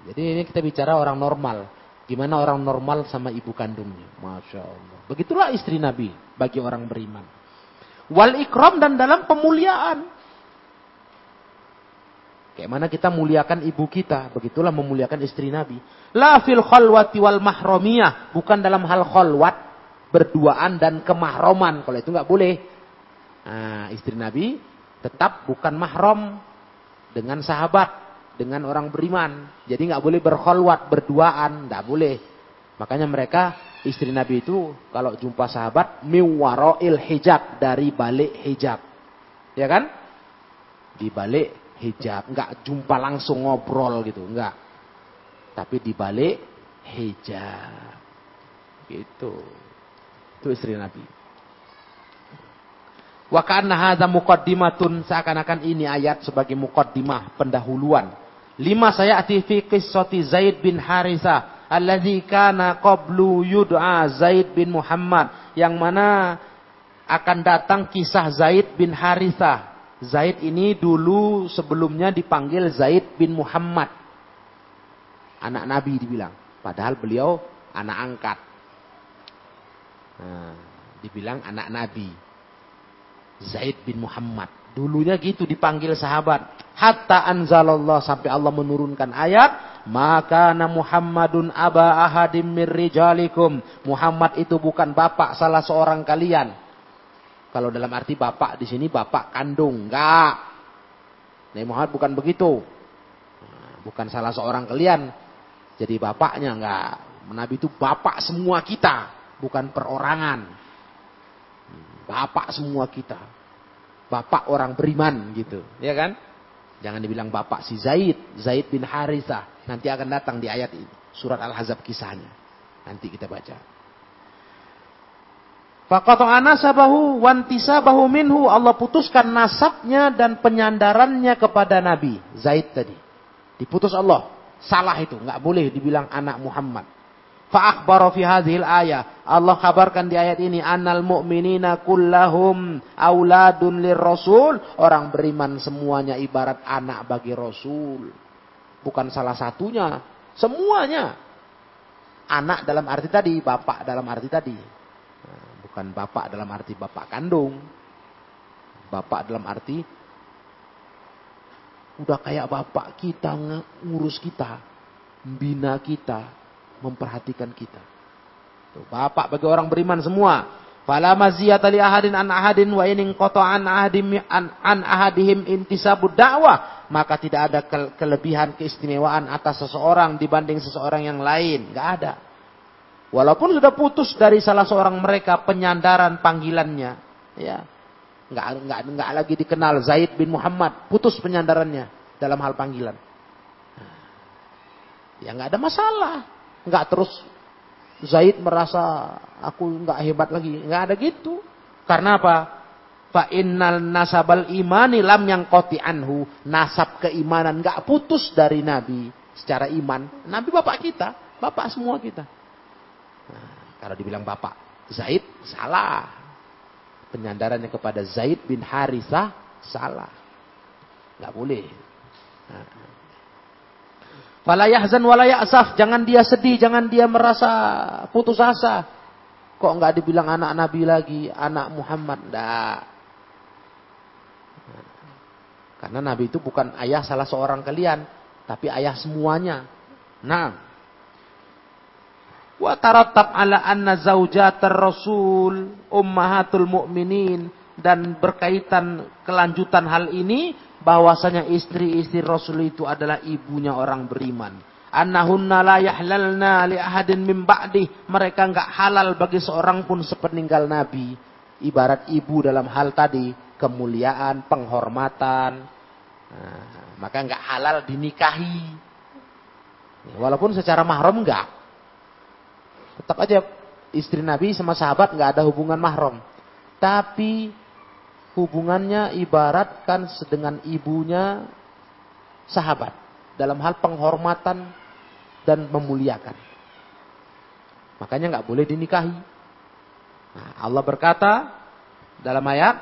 Jadi ini kita bicara orang normal. Gimana orang normal sama ibu kandungnya. Masya Allah. Begitulah istri Nabi bagi orang beriman. Wal ikram dan dalam pemuliaan. Kayak mana kita muliakan ibu kita. Begitulah memuliakan istri Nabi. La fil khalwati wal mahromiyah. Bukan dalam hal khalwat. Berduaan dan kemahroman. Kalau itu nggak boleh. Nah, istri Nabi tetap bukan mahram dengan sahabat, dengan orang beriman. Jadi nggak boleh berkholwat, berduaan, nggak boleh. Makanya mereka istri Nabi itu kalau jumpa sahabat miwaroil hijab dari balik hijab, ya kan? Di balik hijab, nggak jumpa langsung ngobrol gitu, nggak. Tapi di balik hijab, gitu. Itu istri Nabi. Wa kana hadza muqaddimatun seakan-akan ini ayat sebagai muqaddimah pendahuluan. Lima saya fi qissati Zaid bin Harisa alladzi kana qablu yud'a Zaid bin Muhammad yang mana akan datang kisah Zaid bin Harisa. Zaid ini dulu sebelumnya dipanggil Zaid bin Muhammad. Anak Nabi dibilang. Padahal beliau anak angkat. Nah, dibilang anak Nabi. Zaid bin Muhammad. Dulunya gitu dipanggil sahabat. Hatta anzalallah sampai Allah menurunkan ayat. Maka na Muhammadun aba ahadim mirrijalikum. Muhammad itu bukan bapak salah seorang kalian. Kalau dalam arti bapak di sini bapak kandung. Enggak. Nabi Muhammad bukan begitu. Bukan salah seorang kalian. Jadi bapaknya enggak. Nabi itu bapak semua kita. Bukan perorangan. Bapak semua kita. Bapak orang beriman gitu. Ya kan? Jangan dibilang bapak si Zaid. Zaid bin Harithah. Nanti akan datang di ayat ini. Surat Al-Hazab kisahnya. Nanti kita baca. Faqata'a sabahu wantisabahu minhu. Allah putuskan nasabnya dan penyandarannya kepada Nabi. Zaid tadi. Diputus Allah. Salah itu. nggak boleh dibilang anak Muhammad. Fa'akhbara fi hadhil ayah. Allah kabarkan di ayat ini. Annal mu'minina kullahum auladun lir rasul. Orang beriman semuanya ibarat anak bagi rasul. Bukan salah satunya. Semuanya. Anak dalam arti tadi. Bapak dalam arti tadi. Bukan bapak dalam arti bapak kandung. Bapak dalam arti. Udah kayak bapak kita ngurus kita. Bina kita memperhatikan kita. Tuh, bapak bagi orang beriman semua. Fala maziyata li ahadin an ahadin wa in an ahadim an, an ahadihim intisabud dakwah, maka tidak ada kelebihan keistimewaan atas seseorang dibanding seseorang yang lain, enggak ada. Walaupun sudah putus dari salah seorang mereka penyandaran panggilannya, ya. Nggak, nggak, nggak lagi dikenal Zaid bin Muhammad. Putus penyandarannya dalam hal panggilan. Ya nggak ada masalah. Nggak terus Zaid merasa aku nggak hebat lagi. Nggak ada gitu. Karena apa? Fa innal nasabal imani lam yang koti anhu. Nasab keimanan nggak putus dari Nabi secara iman. Nabi bapak kita, bapak semua kita. Nah, kalau dibilang bapak Zaid salah. Penyandarannya kepada Zaid bin Harithah salah. Nggak boleh. Nah. Fala yahzan wala ya'saf. Jangan dia sedih, jangan dia merasa putus asa. Kok nggak dibilang anak Nabi lagi, anak Muhammad? Nggak. Karena Nabi itu bukan ayah salah seorang kalian, tapi ayah semuanya. Nah, Wa tarattab ala anna zaujatar rasul ummahatul mu'minin dan berkaitan kelanjutan hal ini bahwasanya istri-istri Rasul itu adalah ibunya orang beriman. Annahunna la yahlalna li ahadin min ba'di. Mereka enggak halal bagi seorang pun sepeninggal Nabi. Ibarat ibu dalam hal tadi, kemuliaan, penghormatan. Nah, maka enggak halal dinikahi. Walaupun secara mahram enggak. Tetap aja istri Nabi sama sahabat nggak ada hubungan mahram. Tapi hubungannya ibaratkan sedengan ibunya sahabat dalam hal penghormatan dan memuliakan. Makanya nggak boleh dinikahi. Nah, Allah berkata dalam ayat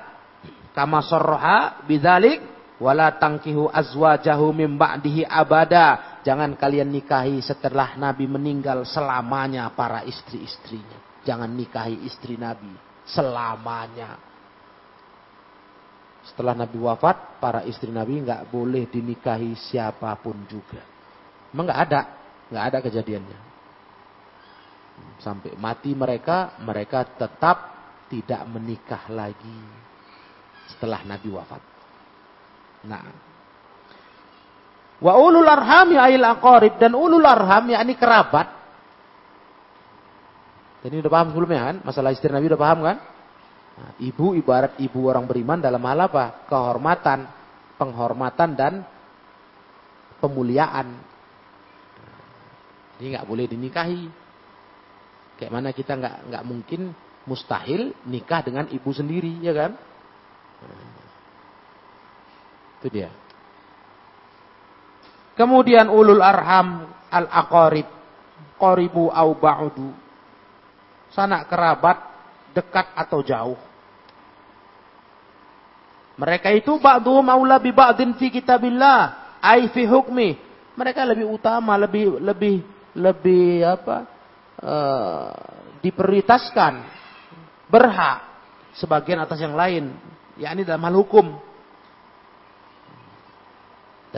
kama sorroha bidzalik wala tangkihu azwajahu mim ba'dihi abada Jangan kalian nikahi setelah Nabi meninggal selamanya para istri-istrinya. Jangan nikahi istri Nabi selamanya. Setelah Nabi wafat, para istri Nabi nggak boleh dinikahi siapa pun juga. Memang nggak ada, nggak ada kejadiannya. Sampai mati mereka, mereka tetap tidak menikah lagi setelah Nabi wafat. Nah, Wa ulul arham ya il aqarib dan ulul arham yakni kerabat. Jadi udah paham sebelumnya kan? Masalah istri Nabi udah paham kan? Nah, ibu ibarat ibu orang beriman dalam hal apa? Kehormatan, penghormatan dan pemuliaan. Jadi nggak boleh dinikahi. Kayak mana kita nggak nggak mungkin mustahil nikah dengan ibu sendiri, ya kan? Nah, itu dia. Kemudian ulul arham al-aqarib. Qoribu au ba'udu. Sanak kerabat dekat atau jauh. Mereka itu ba'duhum aula bi ba'din fi kitabillah. Ai fi hukmi. Mereka lebih utama, lebih lebih lebih apa? Uh, diprioritaskan berhak sebagian atas yang lain yakni dalam hal hukum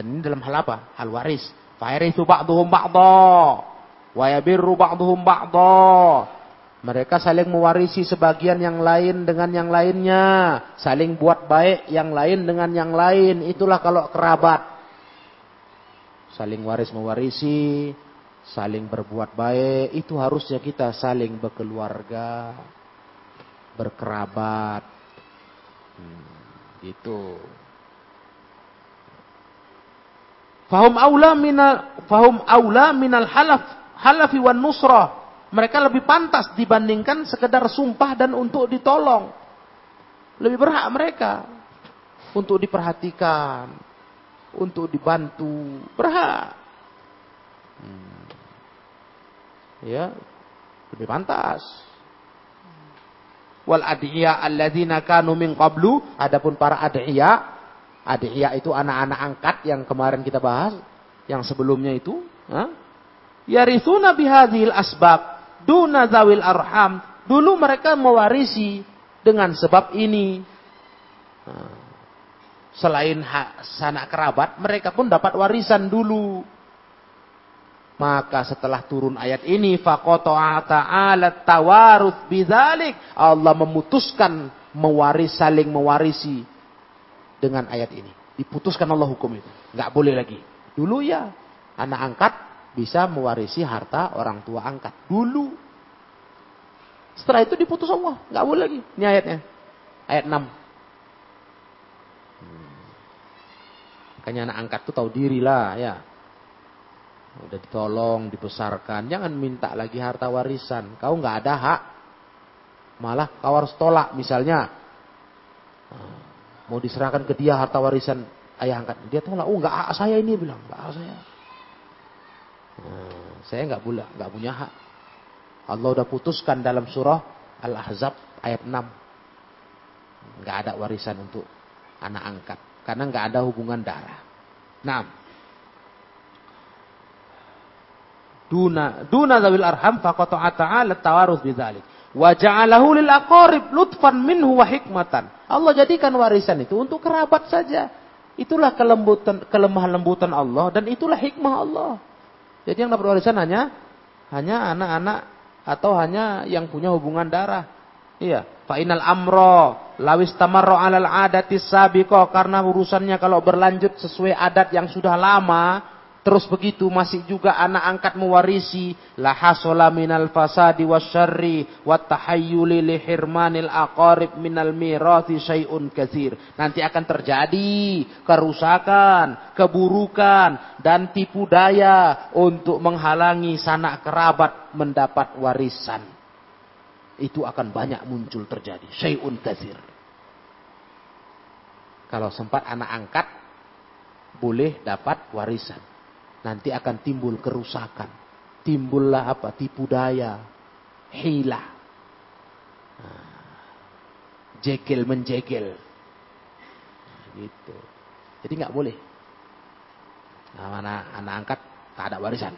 dan ini dalam hal apa? Hal waris. Fairithu ba'duhum ba'da. Wa yabirru ba'duhum ba'da. Mereka saling mewarisi sebagian yang lain dengan yang lainnya. Saling buat baik yang lain dengan yang lain. Itulah kalau kerabat. Saling waris mewarisi. Saling berbuat baik. Itu harusnya kita saling berkeluarga. Berkerabat. Hmm, gitu. Fahum aula minal fahum aula minal halaf halafi wan nusrah. Mereka lebih pantas dibandingkan sekedar sumpah dan untuk ditolong. Lebih berhak mereka untuk diperhatikan, untuk dibantu, berhak. Hmm. Ya, lebih pantas. Wal adhiya alladzina kanu min qablu, adapun para adhiya Adhiya itu anak-anak angkat yang kemarin kita bahas, yang sebelumnya itu, yarithuna bihadhil asbab duna zawil arham. Dulu mereka mewarisi dengan sebab ini. Selain hak sanak kerabat, mereka pun dapat warisan dulu. Maka setelah turun ayat ini, faqata'a ta'ala tawaruth bidzalik. Allah memutuskan mewaris saling mewarisi dengan ayat ini. Diputuskan Allah hukum itu. Nggak boleh lagi. Dulu ya, anak angkat bisa mewarisi harta orang tua angkat. Dulu. Setelah itu diputus Allah. Nggak boleh lagi. Ini ayatnya. Ayat 6. Hmm. Makanya anak angkat tuh tahu diri lah ya. Udah ditolong, dibesarkan. Jangan minta lagi harta warisan. Kau nggak ada hak. Malah kau harus tolak misalnya. Nah, mau diserahkan ke dia harta warisan ayah angkat. Dia tolak. Oh nggak hak saya ini bilang. Nggak saya. Nah, saya nggak boleh, nggak punya hak. Allah udah putuskan dalam surah Al-Ahzab ayat 6. Nggak ada warisan untuk anak angkat. Karena nggak ada hubungan darah. Nah, duna duna zawil arham faqata ta'ala tawarus bidzalik wa ja'alahu lil aqarib lutfan minhu wa hikmatan Allah jadikan warisan itu untuk kerabat saja. Itulah kelembutan kelemahan lembutan Allah dan itulah hikmah Allah. Jadi yang dapat warisan hanya hanya anak-anak atau hanya yang punya hubungan darah. Iya. Fa inal amro lawis tamarro alal adati sabiqo karena urusannya kalau berlanjut sesuai adat yang sudah lama Terus begitu masih juga anak angkat mewarisi la hasala minal fasadi wasyarri wat tahayyuli li hirmanil aqarib minal mirathi syai'un katsir. Nanti akan terjadi kerusakan, keburukan dan tipu daya untuk menghalangi sanak kerabat mendapat warisan. Itu akan banyak muncul terjadi. Syai'un katsir. Kalau sempat anak angkat boleh dapat warisan nanti akan timbul kerusakan. Timbullah apa? Tipu daya, hila, nah, jegel menjegel, nah, gitu. Jadi nggak boleh. Nah, mana anak angkat tak ada warisan,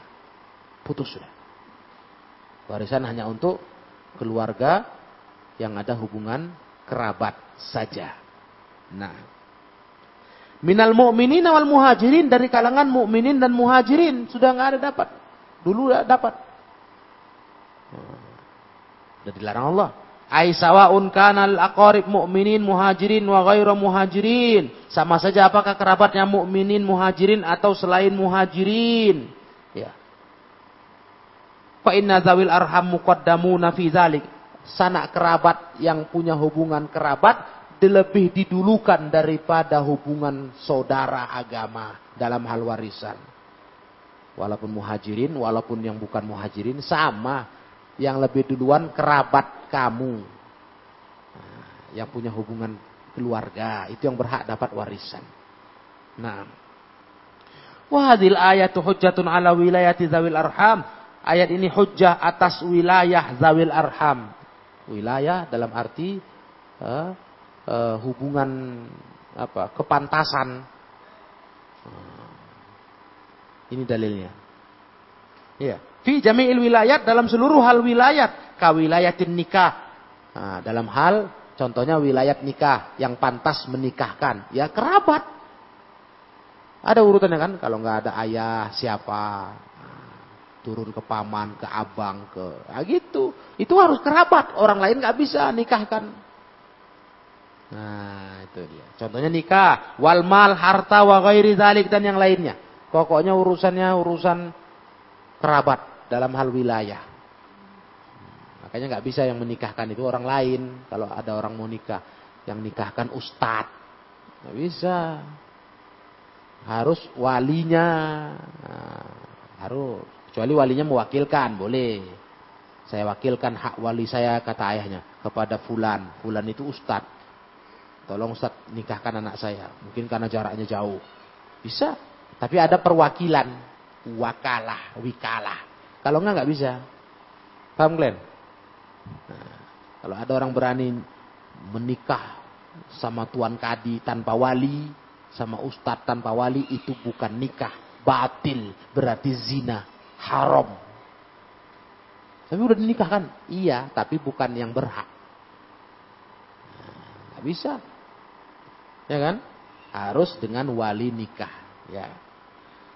putus sudah. Warisan hanya untuk keluarga yang ada hubungan kerabat saja. Nah, Minal mu'minin wal muhajirin dari kalangan mukminin dan muhajirin sudah nggak ada dapat. Dulu dapat. Sudah dilarang Allah. Ai sawaun kanal aqarib mu'minin muhajirin wa ghairu muhajirin. Sama saja apakah kerabatnya mukminin muhajirin atau selain muhajirin. Ya. Fa inna zawil arham muqaddamuna fi dzalik. Sanak kerabat yang punya hubungan kerabat lebih didulukan daripada hubungan saudara agama dalam hal warisan. Walaupun muhajirin, walaupun yang bukan muhajirin, sama. Yang lebih duluan kerabat kamu. Nah, yang punya hubungan keluarga, itu yang berhak dapat warisan. Nah. Wahadil ayatu hujjatun ala wilayati zawil arham. Ayat ini hujjah atas wilayah zawil arham. Wilayah dalam arti uh, uh, hubungan apa kepantasan. Uh, ini dalilnya. Ya, fi jami'il wilayat dalam seluruh hal wilayat, ka wilayatin nikah. Nah, dalam hal contohnya wilayat nikah yang pantas menikahkan, ya kerabat. Ada urutannya kan, kalau nggak ada ayah siapa, nah, turun ke paman, ke abang, ke, nah gitu. Itu harus kerabat, orang lain nggak bisa nikahkan. Nah, itu dia. Contohnya nikah, wal mal, harta, wa ghairi zalik dan yang lainnya. Pokoknya urusannya urusan kerabat dalam hal wilayah. Makanya nggak bisa yang menikahkan itu orang lain. Kalau ada orang mau nikah, yang nikahkan ustad, nggak bisa. Harus walinya, nah, harus. Kecuali walinya mewakilkan, boleh. Saya wakilkan hak wali saya kata ayahnya kepada fulan. Fulan itu ustad Tolong Ustaz nikahkan anak saya. Mungkin karena jaraknya jauh. Bisa. Tapi ada perwakilan. Wakalah, wikalah. Kalau enggak, enggak bisa. Paham Glenn? Nah, kalau ada orang berani menikah sama tuan kadi tanpa wali, sama ustadz tanpa wali, itu bukan nikah. Batil, berarti zina, haram. Tapi udah dinikahkan? Iya, tapi bukan yang berhak. Nah, bisa. Ya kan? Harus dengan wali nikah, ya.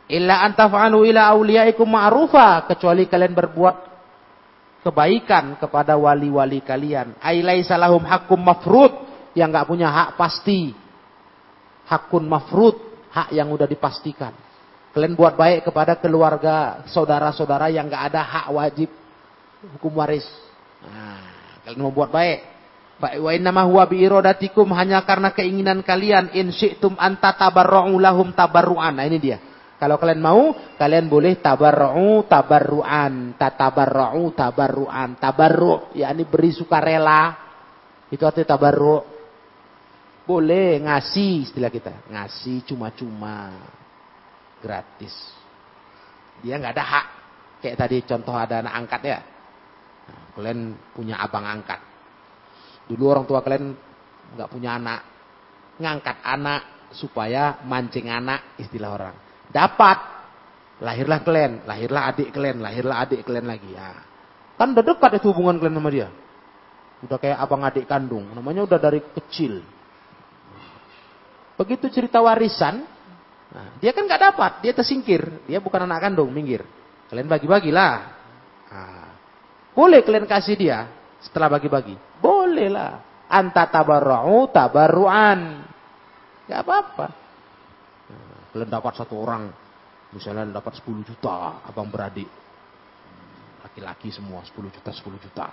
Illa antafa'alu ila awliyaikum ma'rufa, kecuali kalian berbuat kebaikan kepada wali-wali kalian. Ailai salahum hakum mafrud, yang nggak punya hak pasti. Hakun mafrud, hak yang udah dipastikan. Kalian buat baik kepada keluarga, saudara-saudara yang nggak ada hak wajib hukum waris. Nah, kalian mau buat baik. Wa innama huwa bi iradatikum hanya karena keinginan kalian in syi'tum anta tabarru'u lahum tabarru'an. Nah ini dia. Kalau kalian mau, kalian boleh tabarru'u tabarru'an, tatabarru'u tabarru'an, tabarru' yakni beri sukarela. Itu artinya tabarru'. Boleh ngasih istilah kita, ngasih cuma-cuma gratis. Dia nggak ada hak. Kayak tadi contoh ada anak angkat ya. Nah, kalian punya abang angkat. Dulu orang tua kalian nggak punya anak, ngangkat anak supaya mancing anak istilah orang. Dapat. Lahirlah kalian, lahirlah adik kalian, lahirlah adik kalian lagi. Ya. Kan udah dekat itu hubungan kalian sama dia. Udah kayak abang adik kandung. Namanya udah dari kecil. Begitu cerita warisan, nah, dia kan nggak dapat, dia tersingkir, dia bukan anak kandung, minggir. Kalian bagi-bagilah. Nah, boleh kalian kasih dia setelah bagi-bagi, boleh lah. Anta tabarru'u tabarru'an. Gak apa-apa. Kalian dapat satu orang, misalnya dapat 10 juta, abang beradik. Laki-laki semua 10 juta, 10 juta.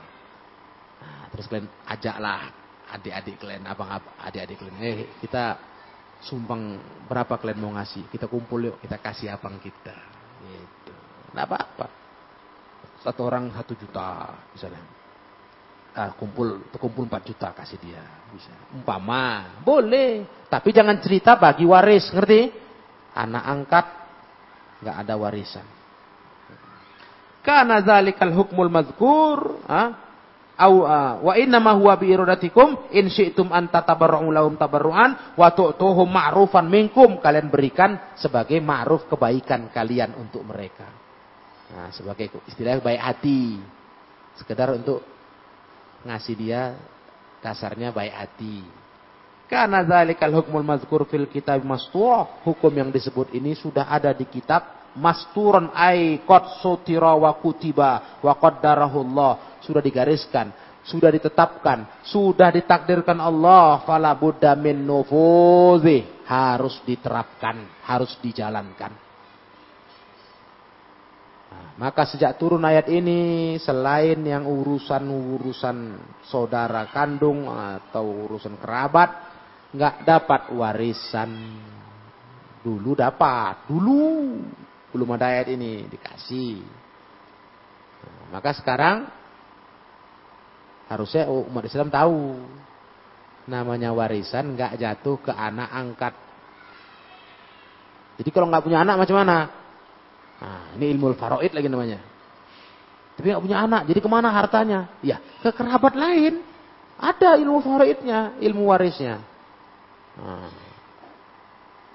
Nah, terus kalian ajaklah adik-adik kalian, abang adik-adik kalian. Eh, kita sumbang berapa kalian mau ngasih? Kita kumpul yuk, kita kasih abang kita. Gitu. Nggak apa-apa. Satu orang satu juta misalnya. Ah, kumpul terkumpul 4 juta kasih dia bisa umpama boleh tapi jangan cerita bagi waris ngerti anak angkat nggak ada warisan. Karena zalikal hukmul madhkur, au wa inna ma huwa bi iradatikum in syi'tum an tatabarru'u lahum tabarru'an wa tu'tuhum ma'rufan minkum kalian berikan sebagai ma'ruf kebaikan kalian untuk mereka. Nah, sebagai istilah baik hati. Sekedar untuk ngasih dia dasarnya baik hati. Karena zalikal hukmul mazkur fil kitab mastur. Hukum yang disebut ini sudah ada di kitab masturon ay qad sutira wa kutiba wa. Sudah digariskan, sudah ditetapkan, sudah ditakdirkan Allah. Fala buddha min nufuzi. Harus diterapkan, harus dijalankan. Maka sejak turun ayat ini, selain yang urusan-urusan saudara kandung atau urusan kerabat, nggak dapat warisan. Dulu dapat, dulu belum ada ayat ini dikasih. Nah, maka sekarang harusnya umat Islam tahu namanya warisan nggak jatuh ke anak angkat. Jadi kalau nggak punya anak macam mana? Nah, ini ilmu faroid lagi namanya. Tapi nggak punya anak, jadi ke mana hartanya? Ya, ke kerabat lain. Ada ilmu faroidnya, ilmu warisnya. Nah,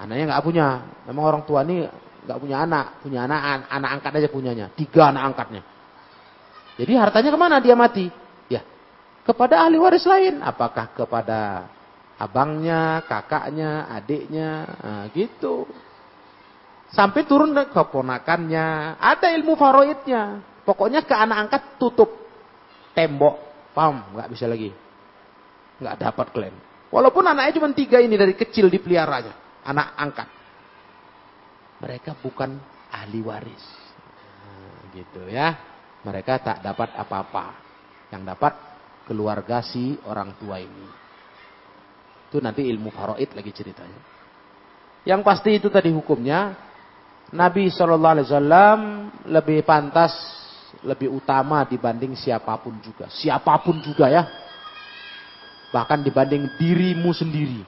anaknya nggak punya. Memang orang tua ini nggak punya anak, punya anak, an anak angkat aja punyanya, tiga anak angkatnya. Jadi hartanya ke mana dia mati? Ya, kepada ahli waris lain. Apakah kepada abangnya, kakaknya, adiknya, nah, gitu. Sampai turun ke keponakannya. Ada ilmu faroidnya. Pokoknya ke anak angkat tutup tembok, pam, nggak bisa lagi, nggak dapat klaim. Walaupun anaknya cuma tiga ini dari kecil dipeliharanya. Anak angkat. Mereka bukan ahli waris. Nah, gitu ya. Mereka tak dapat apa-apa. Yang dapat keluarga si orang tua ini. Itu nanti ilmu faroid lagi ceritanya. Yang pasti itu tadi hukumnya. Nabi SAW lebih pantas, lebih utama dibanding siapa pun juga. Siapa pun juga ya Bahkan dibanding dirimu sendiri.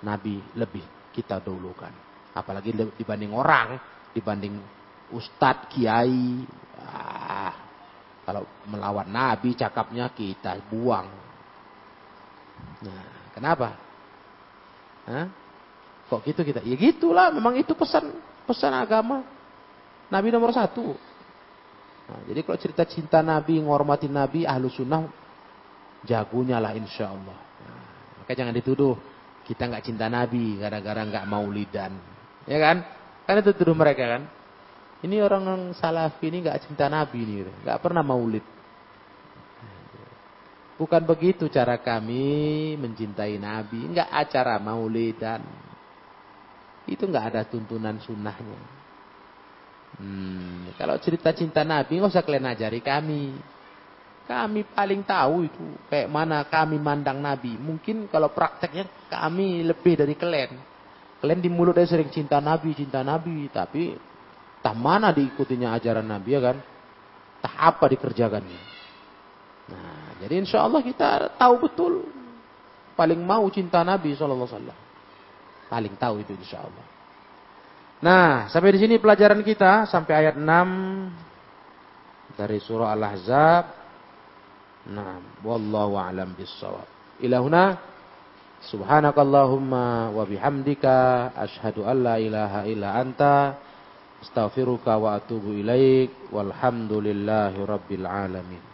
Nabi lebih kita dulukan. Apalagi dibanding orang, dibanding ustadz, kiai. Ah, kalau melawan Nabi cakapnya kita buang. Nah, kenapa? Hah? Kok gitu kita? Ya gitulah, memang itu pesan pesan agama. Nabi nomor satu. Nah, jadi kalau cerita cinta Nabi, menghormati Nabi, ahlu sunnah jagonya lah insya Allah. Nah, maka jangan dituduh kita nggak cinta Nabi gara-gara nggak maulidan, ya kan? Kan itu tuduh mereka kan. Ini orang yang salafi ini nggak cinta Nabi nih, nggak pernah maulid. Bukan begitu cara kami mencintai Nabi, nggak acara maulidan. Itu nggak ada tuntunan sunnahnya. Hmm, kalau cerita cinta Nabi nggak usah kalian ajari kami. Kami paling tahu itu kayak mana kami mandang Nabi. Mungkin kalau prakteknya kami lebih dari kalian. Kalian di mulut sering cinta Nabi, cinta Nabi, tapi tak mana diikutinya ajaran Nabi ya kan? Tak apa dikerjakannya. Nah, jadi insya Allah kita tahu betul paling mau cinta Nabi Wasallam. Paling tahu itu insya Allah. Nah, sampai di sini pelajaran kita sampai ayat 6 dari surah Al-Ahzab. Nah, wallahu a'lam bissawab. Ilahuna subhanakallahumma wa bihamdika asyhadu an la ilaha illa anta astaghfiruka wa atubu ilaik walhamdulillahi rabbil alamin.